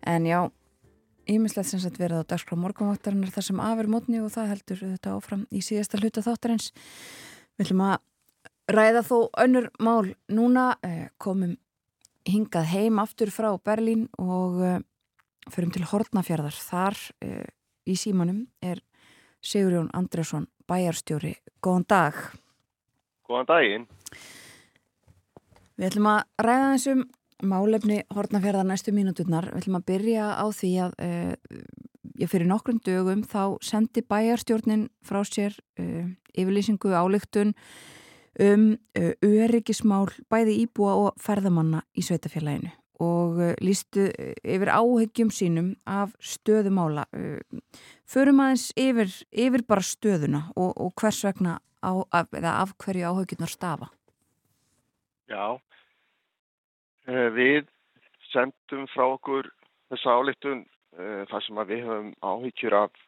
En já, Ímislegt sem sagt verið á dagskrá morgunvaktarinnar þar sem afur mótni og það heldur þetta áfram í síðasta hluta þáttarins. Við ætlum að ræða þó önnur mál. Núna eh, komum hingað heim aftur frá Berlín og eh, förum til Hortnafjörðar. Þar eh, í símanum er Sigurjón Andresson, bæjarstjóri. Góðan dag. Góðan daginn. Við ætlum að ræða þessum Málefni hortnafjörðar næstu mínuturnar, við ætlum að byrja á því að uh, ég fyrir nokkrum dögum þá sendi bæjarstjórnin frá sér uh, yfirlýsingu álygtun um uh, öryggismál bæði íbúa og ferðamanna í sveitafélaginu og lístu yfir áhegjum sínum af stöðumála. Förum aðeins yfir, yfir bara stöðuna og, og hvers vegna á, af, af hverju áhegjunar stafa? Já, við sendum frá okkur þessa álittun eh, þar sem við höfum áhyggjur af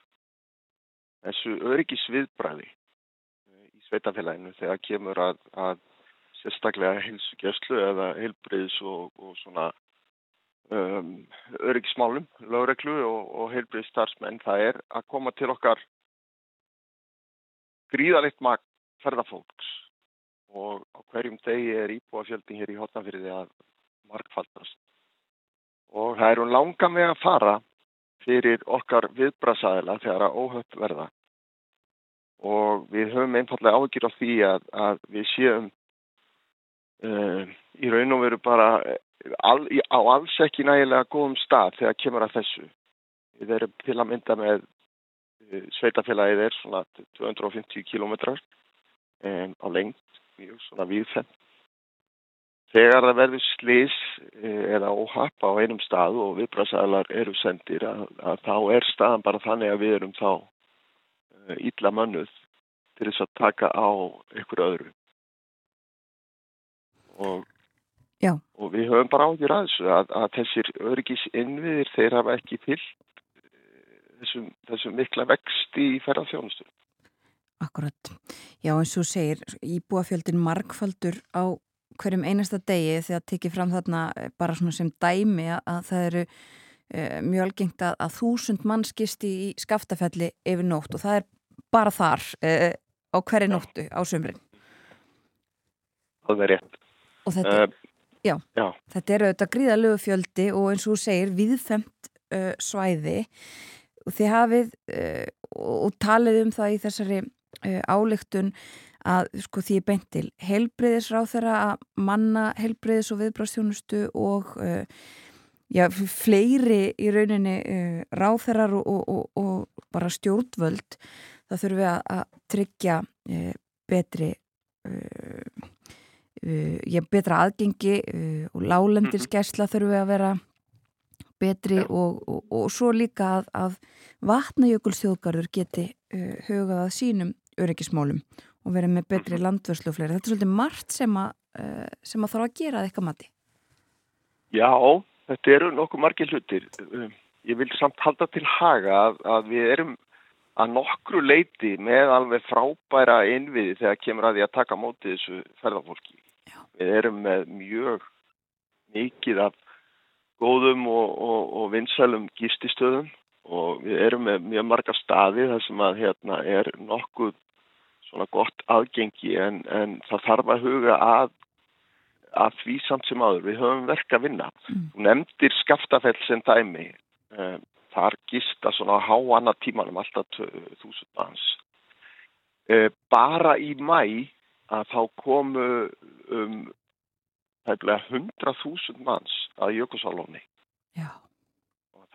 þessu öryggisviðbræði eh, í sveitafélaginu þegar kemur að, að sérstaklega heilsugjastlu eða heilbriðs og, og svona um, öryggismálum, lögreglu og, og heilbriðs starfsmenn. Það er að koma til okkar gríðalikt magt ferðarfólks og á hverjum degi er íbúafjöldin hér í hotnafyrði að markfaldast. Og það eru langa með að fara fyrir okkar viðbrasaðila þegar að óhöpp verða. Og við höfum einfallega ágjur á því að, að við séum uh, í raun og veru bara al, á alls ekki nægilega góðum stað þegar kemur að þessu. Við erum til að mynda með uh, sveitafélagið er svona 250 kilometrar um, á lengt, mjög svona viðfenn Þegar það verður slis eh, eða óhapp á einum stað og viðbrasaðlar eru sendir að, að þá er staðan bara þannig að við erum þá ítla eh, mönnuð til þess að taka á ykkur öðru. Og, og við höfum bara ágjur að þessu að, að þessir öryggis innviðir þeir hafa ekki fyllt eh, þessum, þessum mikla vext í ferðarþjónustum. Akkurat. Já eins og segir íbúafjöldin markfaldur á hverjum einasta degi þegar tekið fram þarna eh, bara svona sem dæmi að það eru uh, mjög algengt að, að þúsund mann skisti í skaftafelli yfir nótt og það er bara þar uh, á hverju nóttu á sömrin. Það er rétt. og þetta, uh, já, já. þetta er auðvitað gríðalögu fjöldi og eins og þú segir viðfemt uh, svæði og þið hafið uh, og talið um það í þessari álygtun að sko því er beint til helbreyðisráð þeirra að manna helbreyðis og viðbráðstjónustu og já, fleiri í rauninni ráðherrar og, og, og, og bara stjórnvöld. Það þurfum við að, að tryggja betri uh, betra aðgengi uh, og lálendirskersla mhm. þurfum við að vera betri og, og, og svo líka að, að vatnajökulsþjóðgarður geti uh, hugað að sínum öryggismálum og verið með betri landvörslu og fleiri. Þetta er svolítið margt sem að, uh, sem að þarf að gera eitthvað mati. Já, þetta eru nokkuð margir hlutir. Um, ég vil samt halda til haga að, að við erum að nokkru leiti með alveg frábæra innviði þegar kemur að því að taka mótið þessu ferðarfólki. Já. Við erum með mjög mikið af góðum og, og, og vinsælum gististöðum og við erum með mjög marga staði þar sem að hérna er nokkuð svona gott aðgengi en, en það þarf að huga að, að því samt sem aður. Við höfum verk að vinna. Mm. Þú nefndir skaftafell sem dæmi. Um, þar gista svona háanna tímanum alltaf þúsund manns. E, bara í mæ að þá komu um hefðilega 100.000 manns að Jökulsálóni. Já.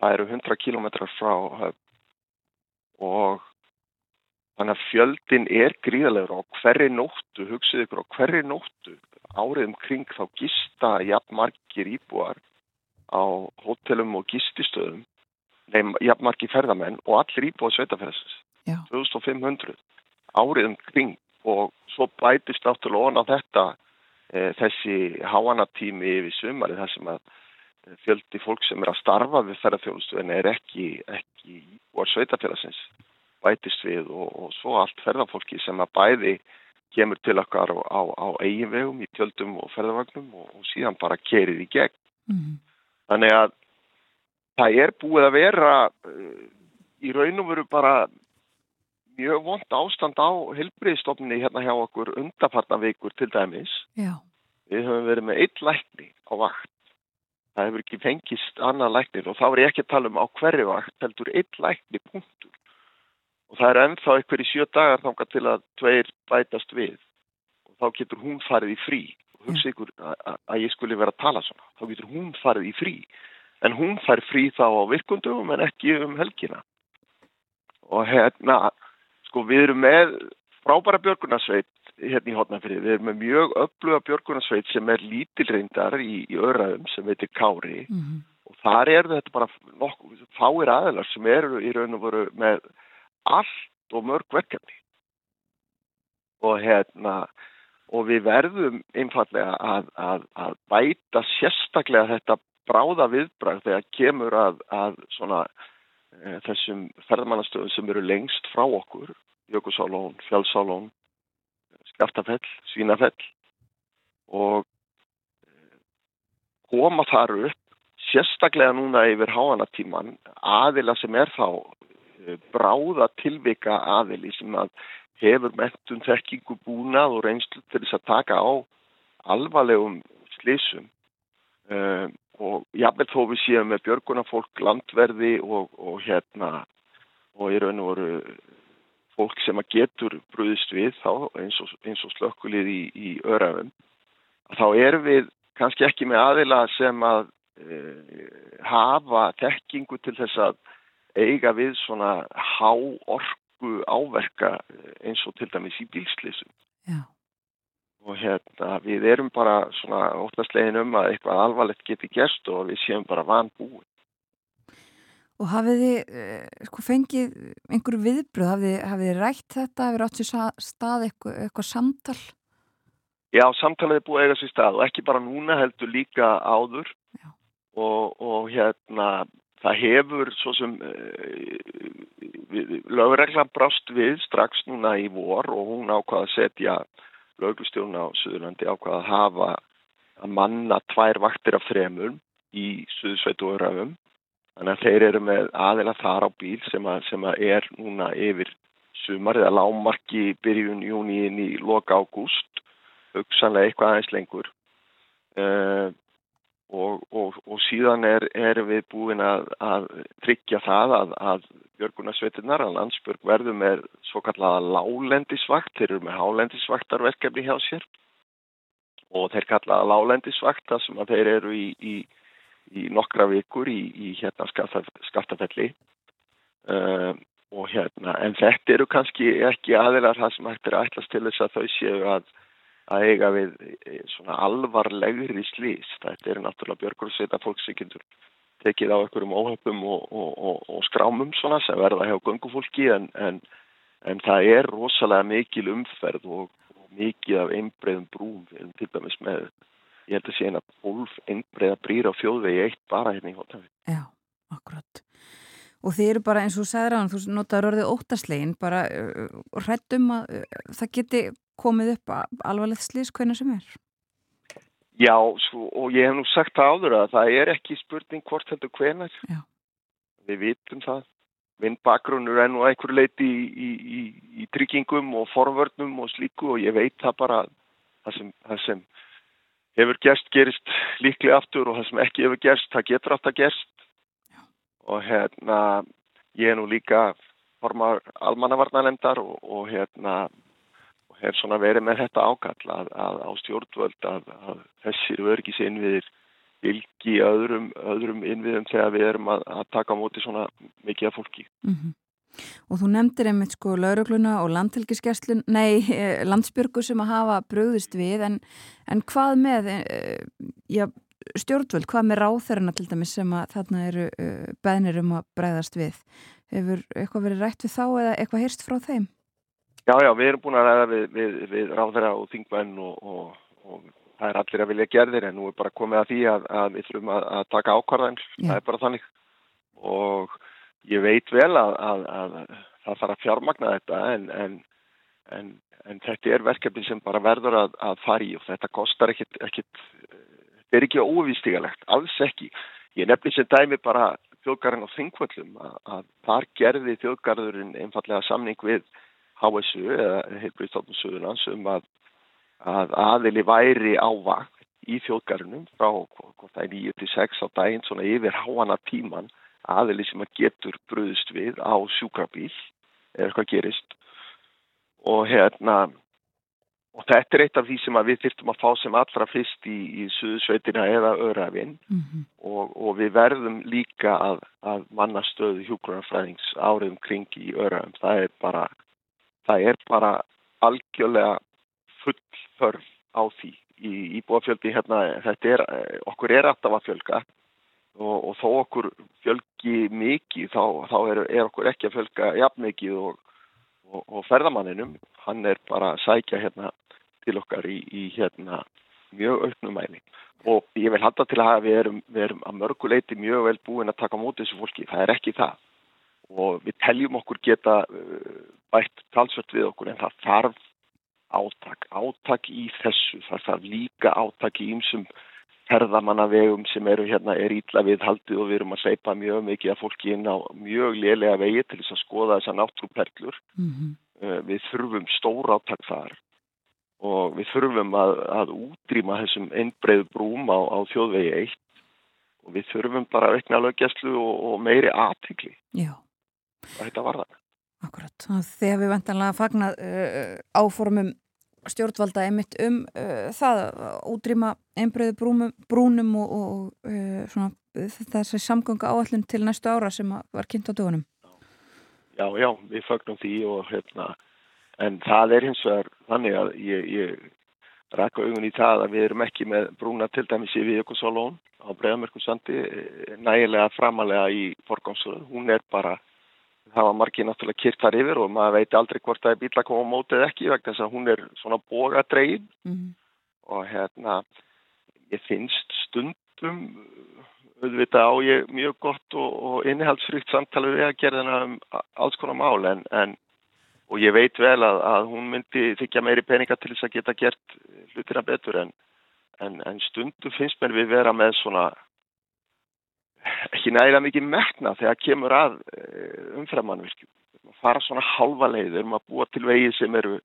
Það eru 100 kilometrar frá höfn og þannig að fjöldin er gríðalegur á hverri nóttu, hugsiðu ykkur á hverri nóttu árið um kring þá gista jafn margir íbúar á hótelum og gististöðum neim jafnmarki ferðamenn og allir íbúið sveitafæðsins 2500 árið um kring og svo bætist náttúrulega on á þetta e, þessi háanatími yfir sumari þar sem að e, fjöldi fólk sem er að starfa við ferðarþjónustu en er ekki, ekki íbúið sveitafæðsins bætist við og, og svo allt ferðarfólki sem að bæði kemur til okkar á, á, á eigin vegum í tjöldum og ferðarvagnum og, og síðan bara kerir í gegn. Mm. Þannig að það er búið að vera uh, í raun og veru bara mjög vond ástand á helbriðstofni hérna hjá okkur undafarnavíkur til dæmis. Já. Við höfum verið með eitt lækni á vakt. Það hefur ekki fengist annað læknir og þá er ég ekki að tala um á hverju vakt, heldur eitt lækni punktur. Og það er ennþá eitthvað í sjö dagar þángar til að tveir bætast við og þá getur hún farið í frí. Og hugsa ykkur að, ég skulle vera að tala svona. Þá getur hún farið í frí en hún fær frí þá á virkundum en ekki um helgina og hérna sko við erum með frábæra björgunarsveit hérna í hotnafrið, við erum með mjög öfluga björgunarsveit sem er lítilreindar í, í öraðum sem heitir Kári mm -hmm. og þar er þetta bara nokkuð fáir aðelar sem eru í raun og voru með allt og mörg verkefni. Og hérna og við verðum einfallega að, að, að bæta sérstaklega þetta bráða viðbrað þegar kemur að, að svona, e, þessum ferðmannastöðum sem eru lengst frá okkur, Jökulsálón, Fjálsálón, Skjaftafell, Svínafell. Og e, koma þar upp sérstaklega núna yfir háanatíman aðila sem er þá bráða tilvika aðili sem að hefur mentun þekkingu búnað og reynslu til þess að taka á alvarlegum slísum um, og jáfnveg þó við séum með björgunafólk, landverði og, og hérna og í raun og veru fólk sem að getur brúðist við þá eins og, og slökkulið í, í örafum þá erum við kannski ekki með aðila sem að e, hafa tekkingu til þess að eiga við svona há orgu áverka eins og til dæmis í bílslýsum. Já og hérna við erum bara svona óttastlegin um að eitthvað alvarlegt geti gerst og við séum bara van búin. Og hafið þið eh, sko fengið einhverju viðbröð, hafið, hafið þið rætt þetta, hafið þið átt sér stað eitthvað, eitthvað samtal? Já, samtalið er búið eiga sér stað og ekki bara núna heldur líka áður og, og hérna það hefur svo sem uh, lögreglan brást við strax núna í vor og hún ákvaða að setja lögustjórn á Suðurlandi ákvaða að hafa að manna tvær vaktir af þremur í Suðsveitu og Röfum. Þannig að þeir eru með aðeila þar á bíl sem að, sem að er núna yfir sumar eða lámarki byrjun júni inn í loka ágúst, hugsanlega eitthvað aðeins lengur. uh, og, og, og síðan er, er við búin að, að tryggja það að, að Björgunarsveitinnar að landsbjörg verður með svo kallaða lálendisvakt, þeir eru með hálendisvaktarverkefni hjá sér. Og þeir kallaða lálendisvakt þar sem að þeir eru í, í, í nokkra vikur í, í hérna skaftafelli. Uh, og hérna en þetta eru kannski ekki aðilar það sem hægt er að ætlas til þess að þau séu að að eiga við e, svona alvarlegri slís. Þetta eru náttúrulega björgursveita fólk sem getur tekið á einhverjum óhöfum og, og, og, og skrámum svona sem verða hjá gungufólki en, en, en það er rosalega mikil umferð og mikið af einbreiðum brúm við til dæmis með, ég held að sé eina 12 einbreiða brýra á fjóðvegi eitt bara hérna í hótafi. Já, akkurat. Og þið eru bara eins og hann, þú notaður orðið óttaslegin, bara uh, hrættum að uh, það geti komið upp alvarlegt slís hvernig sem er? Já, svo, og ég hef nú sagt það áður að það er ekki spurning hvort heldur. Já. Við vitum það. Vinn bakgrunnur er nú einhver leiti í, í, í, í tryggingum og forvörnum og slíku og ég veit það bara það sem, það sem hefur gerst gerist líklega aftur og það sem ekki hefur gerst, það getur aftur gerst. Og hérna, ég er nú líka formar almannavarnalendar og, og hérna hef svona verið með þetta ákall að, að á stjórnvöld að, að þessir örgis innviðir vilki öðrum, öðrum innviðum þegar við erum að, að taka á móti svona mikið af fólki. Mm -hmm. Og þú nefndir einmitt sko laurugluna og landhelgiskerslun, nei, eh, landsbyrgu sem að hafa bröðist við, en, en hvað með eh, já, stjórnvöld, hvað með ráþærarna til dæmis sem að þarna eru eh, beðnir um að bregðast við? Hefur eitthvað verið rætt við þá eða eitthvað heyrst frá þeim? Já, já, við erum búin að ræða við, við, við ráðverða og þingmenn og, og, og það er allir að vilja gerðir en nú er bara komið að því að, að við þurfum að, að taka ákvarðan, það er bara þannig og ég veit vel að, að það þarf að fjármagna þetta en, en, en, en þetta er verkefni sem bara verður að fara í og þetta kostar ekkit, ekkit þetta er ekki óvístígalegt, alls ekki. Ég nefnir sem dæmi bara þjóðgarðin á þingvöllum að þar gerði þjóðgarðurinn einfallega samning við HSU eða heilbríðstofnum Suðurlands um að, að aðili væri ávakt í þjóðgarunum frá hvort það er 9-6 á daginn svona yfir háana tíman aðili sem að getur bröðust við á sjúkrabíl eða eitthvað gerist og hérna og þetta er eitt af því sem við þyrftum að fá sem allra fyrst í, í Suðsveitina eða Örafinn mm -hmm. og, og við verðum líka að, að mannastöðu hjúgrunarfræðings áriðum kring í Örafinn, það er bara það er bara algjörlega full þörf á því í íbúafjöldi hérna, þetta er, okkur er alltaf að fjölga. Og, og þó okkur fjölgi mikið þá, þá er, er okkur ekki að fjölga jafn mikið og, og, og ferðamanninum, hann er bara að sækja hérna til okkar í, í hérna mjög auknumæni og ég vil halda til að við erum, við erum að mörguleiti mjög vel búin að taka mótið þessu fólki, það er ekki það. Og við teljum okkur geta uh, bætt talsvört við okkur en það þarf átak, átak í þessu, það þarf líka átak í ymsum ferðamannavegum sem eru hérna er ítla við haldið og við erum að seipa mjög mikið að fólki inn á mjög lélega vegi til þess að skoða þessa náttúrperlur. Mm -hmm. Við þurfum stór átak þar og við þurfum að, að útrýma þessum einbreið brúm á, á þjóðvegi eitt og við þurfum bara að veikna lögjastlu og, og meiri aðtikli. Já þetta var það. Akkurat, þegar við vendanlega fagnat uh, áformum stjórnvalda einmitt um uh, það útrýma einbreyðu brúnum, og, og uh, svona, þessi samgönga áallin til næstu ára sem var kynnt á dögunum. Já, já, við fagnum því og hérna, en það er hins vegar þannig að ég, ég rækka augun í það að við erum ekki með brúna til dæmis í Víðjökulsálón á Breiðamörkursandi eh, nægilega framalega í forgámsöðu, hún er bara það var margir náttúrulega kyrkt þar yfir og maður veit aldrei hvort það er bíl að koma á mótið ekki vegna þess að hún er svona bógadrein mm -hmm. og hérna ég finnst stundum auðvitað á ég mjög gott og, og innihaldsfrygt samtala við að gera þennan um alls konar mál en, en og ég veit vel að, að hún myndi þykja meiri peninga til þess að geta gert hlutina betur en, en, en stundum finnst mér við vera með svona ekki næra mikið metna þegar kemur að eh, umframannvirkjum. fara svona halva leið, við erum að búa til vegi sem eru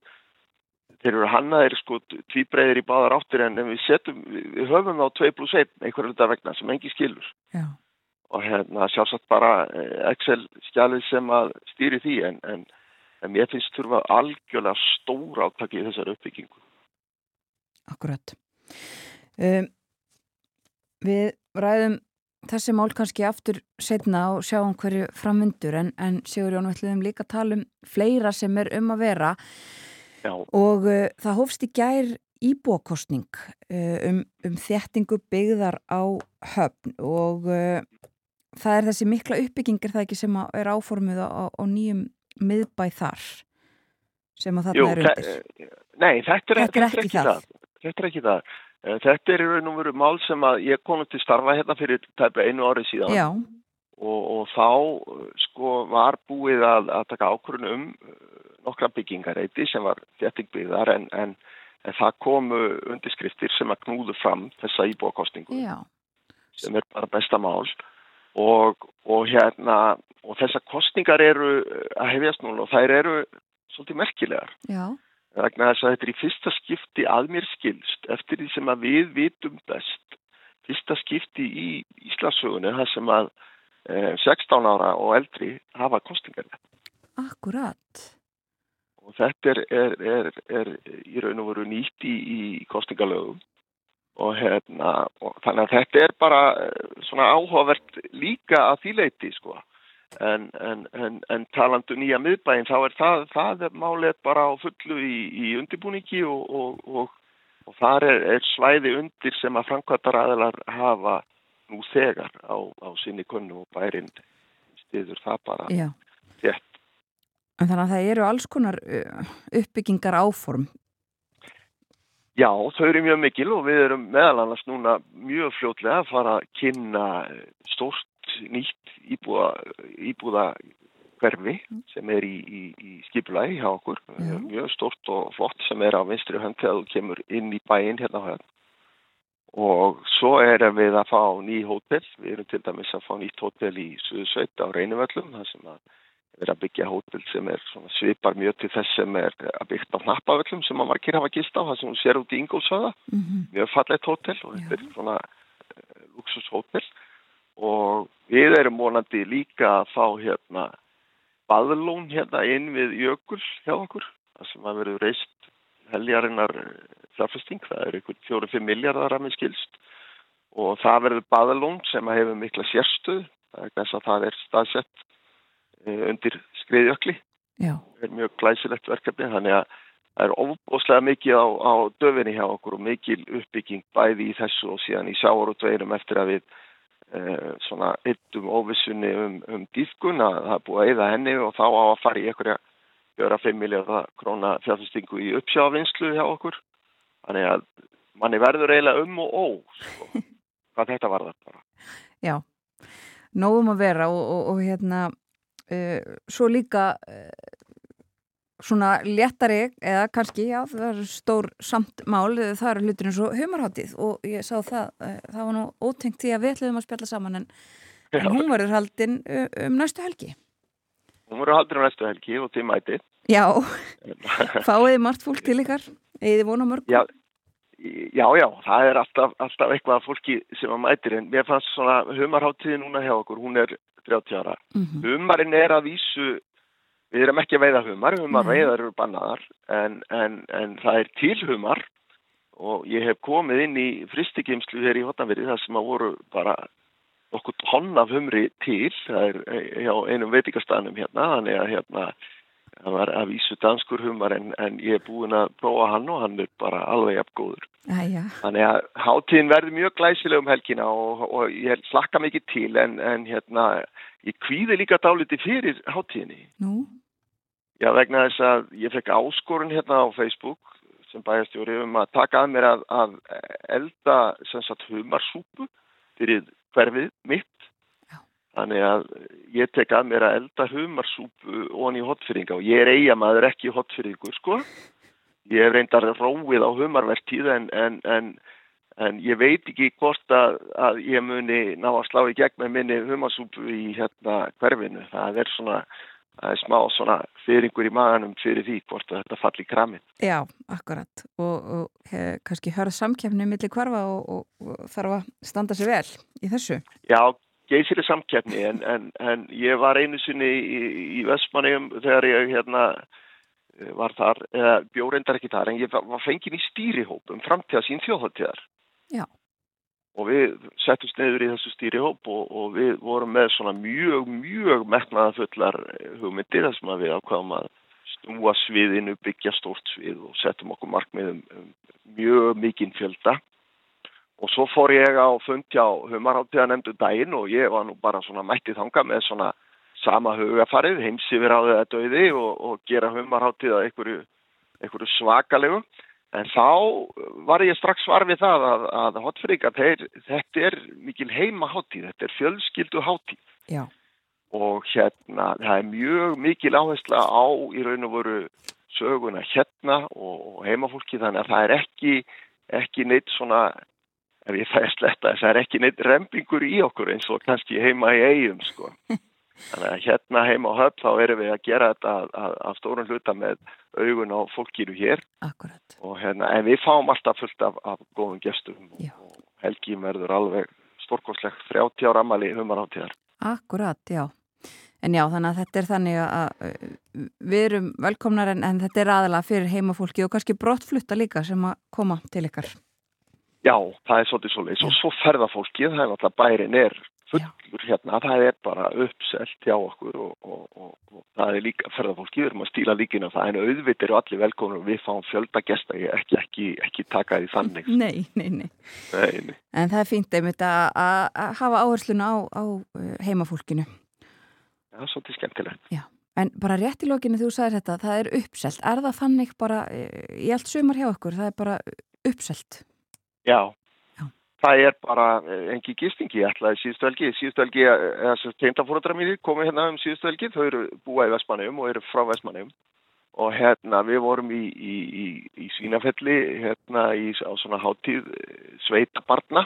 þeir eru hannaðir sko tvíbreyðir í báðar áttir en við setjum, við höfum þá 2 pluss 1 einhverju hluta vegna sem engi skilur Já. og hérna sjálfsagt bara eh, Excel skjalið sem að stýri því en, en, en ég finnst þurfa algjörlega stóra átaki í þessari uppbyggingu. Akkurat. Um, við ræðum þessi mál kannski aftur setna og sjáum hverju framvindur en, en Sigur Jón, við ætlum líka að tala um fleira sem er um að vera Já. og uh, það hófst í gær íbúakostning uh, um, um þéttingu byggðar á höfn og uh, það er þessi mikla uppbyggingir það ekki sem er áformið á, á nýjum miðbæ þar sem að þarna Jú, er undir. Nei, þetta er, Þetta er ekki það. Þetta er ekki það. Eh, Þetta er í raun og veru mál sem að ég kom til starfa hérna fyrir tæpa einu ári síðan. Já, og, og þá sko var búið að, að taka ákvörðun um eh, nokkra byggingareiti sem var þéttingbyggðar en, en, en það komu undirskriftir sem að knúðu fram þessa íbúakostningu já, sem er bara besta mál. Og, og hérna og þessar kostningar eru eh, að hefjast núna og þær eru svolítið merkilegar. Já, vegna þess að þetta er í fyrsta skipti að mér skilst eftir því sem að við vitum best. Fyrsta skipti í Íslandsögunni þar sem að eh, 16 ára og eldri hafa kostingar akkurat. og þetta er, er, er, er í raun og veru nýtt í, í kostingalögum og hérna og þannig að þetta er bara eh, svona áhugavert líka að því leiti sko en, en, en, en talandu nýja miðbæinn þá er það, það er málið bara á fullu í, í undirbúningi og, og, og, og þar er, er svæði undir sem að framkvæmtar aðelar hafa nú þegar á, á sinni kunnu og bærin stiður það bara Já, þétt. en þannig að það eru alls konar uh, uppbyggingar áform. Já, þau eru mjög mikil og við erum meðal annars núna mjög fljótlega að fara að kynna stórt nýtt íbúða, íbúða hverfi sem er í, í, í skipulagi hjá okkur. Já. Mjög stórt og flott sem er á vinstri hönd þegar þú kemur inn í bæinn hérna hérna. Og svo erum við að fá ný hótel. Við erum til dæmis að fá nýtt hótel í Suðsveit á Reynivöllum. Það sem að við erum að byggja hótel sem er svipar mjög til þess sem er að byggja á Hnappavöllum sem að margir hafa gist á. Það sem hún sér út í Ingólfsöða. Mm -hmm. Mjög fallegt hótel og þetta er svona uh, luxushótel. Og við erum vonandi líka að fá hérna baðlón hérna inn við jökul hjá okkur. Það sem að verður reist heljarinnar fjárfesting, það er ykkur 4-5 miljardar að minn skilst. Og það verður baðalón sem hefur mikla sérstuð, þess að það er staðsett eh, undir skriðjökli, það er mjög glæsilegt verkefni, þannig að það er ofbóðslega mikið á, á döfinni hjá okkur og mikil uppbygging bæði í þessu og síðan í sjáarútveinum eftir að við eh, svona yttum óvissunni um, um dýfkun að það er búið að eyða henni og þá á að fara í einhverja gjöra 5 miljardar króna fjárfestingu í uppsjávinslu hjá okkur. Þannig að manni verður eiginlega um og ó, sko, hvað þetta var það bara. já. Nógum að vera og, og, og hérna uh, svo líka uh, svona léttari eða kannski, já, það er stór samt mál, það eru hlutur eins og humarháttið og ég sá það, uh, það var nú ótengt því að við ætlum að spjalla saman en, en hún verður haldinn um næstu helgi. Hún verður haldur á næstu helgi og til mæti. Já, fáiði margt fólk til ykkar, eða vona mörgum. Já, já, já, það er alltaf, alltaf eitthvað fólki sem að mætir en mér fannst svona humarháttiði núna hjá okkur, hún er 30 ára. Mm -hmm. Humarinn er að vísu, við erum ekki að veiða humar, humar Nei. veiðar eru bannaðar en, en, en það er til humar og ég hef komið inn í fristikimslu hér í Hotnafyrði þar sem að voru bara okkur tonn af humri til, það er eh, hjá einum veitingastæðnum hérna, þannig að hérna það var að vísu danskur humar en, en ég er búin að prófa hann og hann er bara alveg jafngóður. Æja, Þannig að hátíðin verður mjög glæsileg um helgina og, og ég slakka mikið til en, en hérna ég kvíði líka dáliti fyrir hátíðinni. nú, Já, vegna þess að ég fekk áskorun hérna á Facebook sem bæjastjóri um að taka að mér að, að elda sagt humarsúpu fyrir hverfið mitt. Já. Þannig að ég tek að mér að elda humarsúpu onni í hotfyrringa og ég er eigamaður ekki hotfyrringur, sko. Ég hef reyndar róið á humarvertíð en, en, en, en ég veit ekki hvort að, að ég muni ná að slá í gegn með minni humarsúpu í hérna hverfinu. Það er svona það er smá svona fyrringur í maganum fyrir því hvort þetta falli í kramin. Já, akkurat og, og hef, kannski hörð samkjafni millir kvarfa og, og, þarf að standa sér vel í þessu. Já, geysir er samkjafni en, en, en ég var einu sinni í, í Vestmanniðum þegar ég hérna var þar, eða bjórendar ekki þar en ég var fengin í stýrihóp um framtíða sín þjóðháttíðar. Já og við settumst neyður í þessu stýrihóp og, og við vorum með svona mjög, mjög metnaða fullar hugmyndir þar sem við ákvaðum að snúa sviðinu, byggja stórt svið og settum okkur markmiðum um mjög mikinn fjölda. Og svo fór ég á fundja á humarháttíða nefndu daginn og ég var nú bara svona mættið þanga með svona sama hugafarið, heimsi við ráðið að döiði og, og gera humarháttíða einhverju, einhverju svakalegu En þá var ég strax svar við það að, að hotfrika, þetta er mikil heima hátíð, þetta er fjölskyldu hátíð. Já. Og hérna, það er mjög mikil áhersla á í raun og voru söguna hérna og heimafólki þannig að það er ekki, ekki neitt svona, ef ég fæst letta, það er ekki neitt rempingur í okkur eins og kannski heima í eigum sko. Þannig að hérna heima á höfn þá erum við að gera þetta af stórun hluta með augun á fólkinu hér. Akkurat. Og hérna, en við fáum alltaf fullt af, af góðum gestum já. og Helgi verður alveg stórkoslegt 30 ára ammali humaráttíðar. Akkurat, já. En já, þannig að þetta er þannig að við erum velkomnar en, en þetta er aðalega fyrir heimafólki og kannski brottflutta líka sem að koma til ykkar. Já, það er svolítið svolítið. Og svo ferðafólkið, það er alltaf bærin er fullur hérna, það er bara uppselt hjá okkur og, og, og, og það er líka ferðarfólki, við erum að stíla líkin af það en auðvitað eru allir velkominu og við fáum fjölda gesta, ég ekki, ekki, ekki taka því þannig. Nei, nei, nei. nei, nei. En það er fínt einmitt að hafa áhersluna á, á uh, heimafólkinu. Já, svolítið skemmtilegt. Já, en bara rétt í lokinu þú sagðir þetta, það er uppselt, er það þannig bara uh, í allt sumar hjá okkur, það er bara uppselt? Já, það er bara eh, engi gistingi ætlaði síðustu helgi, síðustu helgi eh, eða teimtafóruðra mínir komið hérna um síðustu helgi. Þau eru búa í Vestmannum og eru frá Vestmannum og hérna við vorum í, í, í, í Svínafelli hérna í á svona hátíð eh, sveitabarna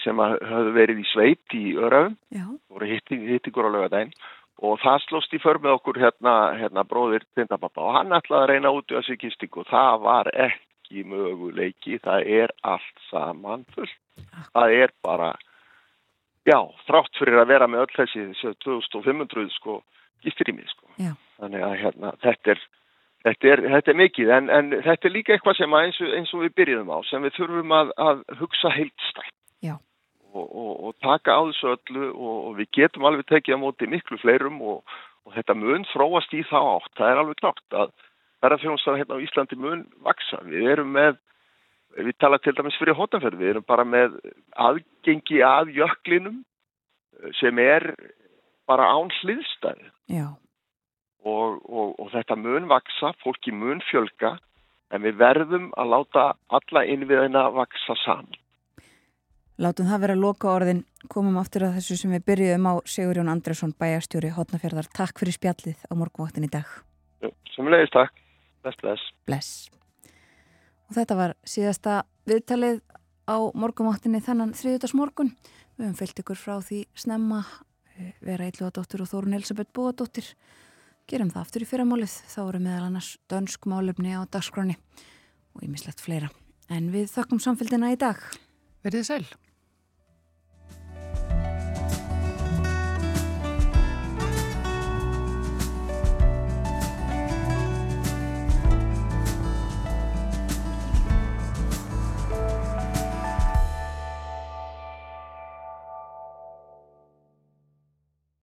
sem hafðu verið í sveit í Örafum voru hitt ykkur á lögadaginn og það slóst í för með okkur hérna, hérna bróðir teimtapappa og hann ætlaði að reyna út í þessi gistingu og það var ekki ekki möguleiki, það er allt saman fullt. Það er bara, já, þrátt fyrir að vera með öll þessi 2500 sko giftirými sko. Já. Þannig að hérna, þetta er, þetta er, þetta er mikið en, en þetta er líka eitthvað sem eins og, eins og við byrjuðum á, sem við þurfum að, að hugsa heilstætt. Já. Og, og, og taka á þessu öllu og við getum alveg tekið á móti miklu fleirum og þetta mun þróast í þá átt. Það er alveg klart að ferðarþjónustan hérna á Íslandi mun vaksa. Við erum með, við tala til dæmis fyrir hótanferð, við erum bara með aðgengi að jöklinum eh, sem er bara án hliðstæði. Já. Og, og, og þetta mun vaksa, fólki mun fjölga, en við verðum að láta alla innviðina vaksa saman. Látum það vera loka orðin, komum aftur að þessu sem við byrjuðum á Sigurjón Andresson, bæjarstjóri Hótnafjörðar. Takk fyrir spjallið á morgunvaktin í dag. Sem leiðist, takk. Bless, bless. Bless. Og þetta var síðasta viðtalið á morgumáttinni þannan þriðutags morgun. Við höfum fyllt ykkur frá því snemma eh, vera Eilúadóttir og Þórun Elisabeth Bóadóttir. Gerum það aftur í fyrramálið. Þá eru meðal annars dönsk málefni á dagskráni og ímislegt fleira. En við þakkum samfélgina í dag. Verðið sæl.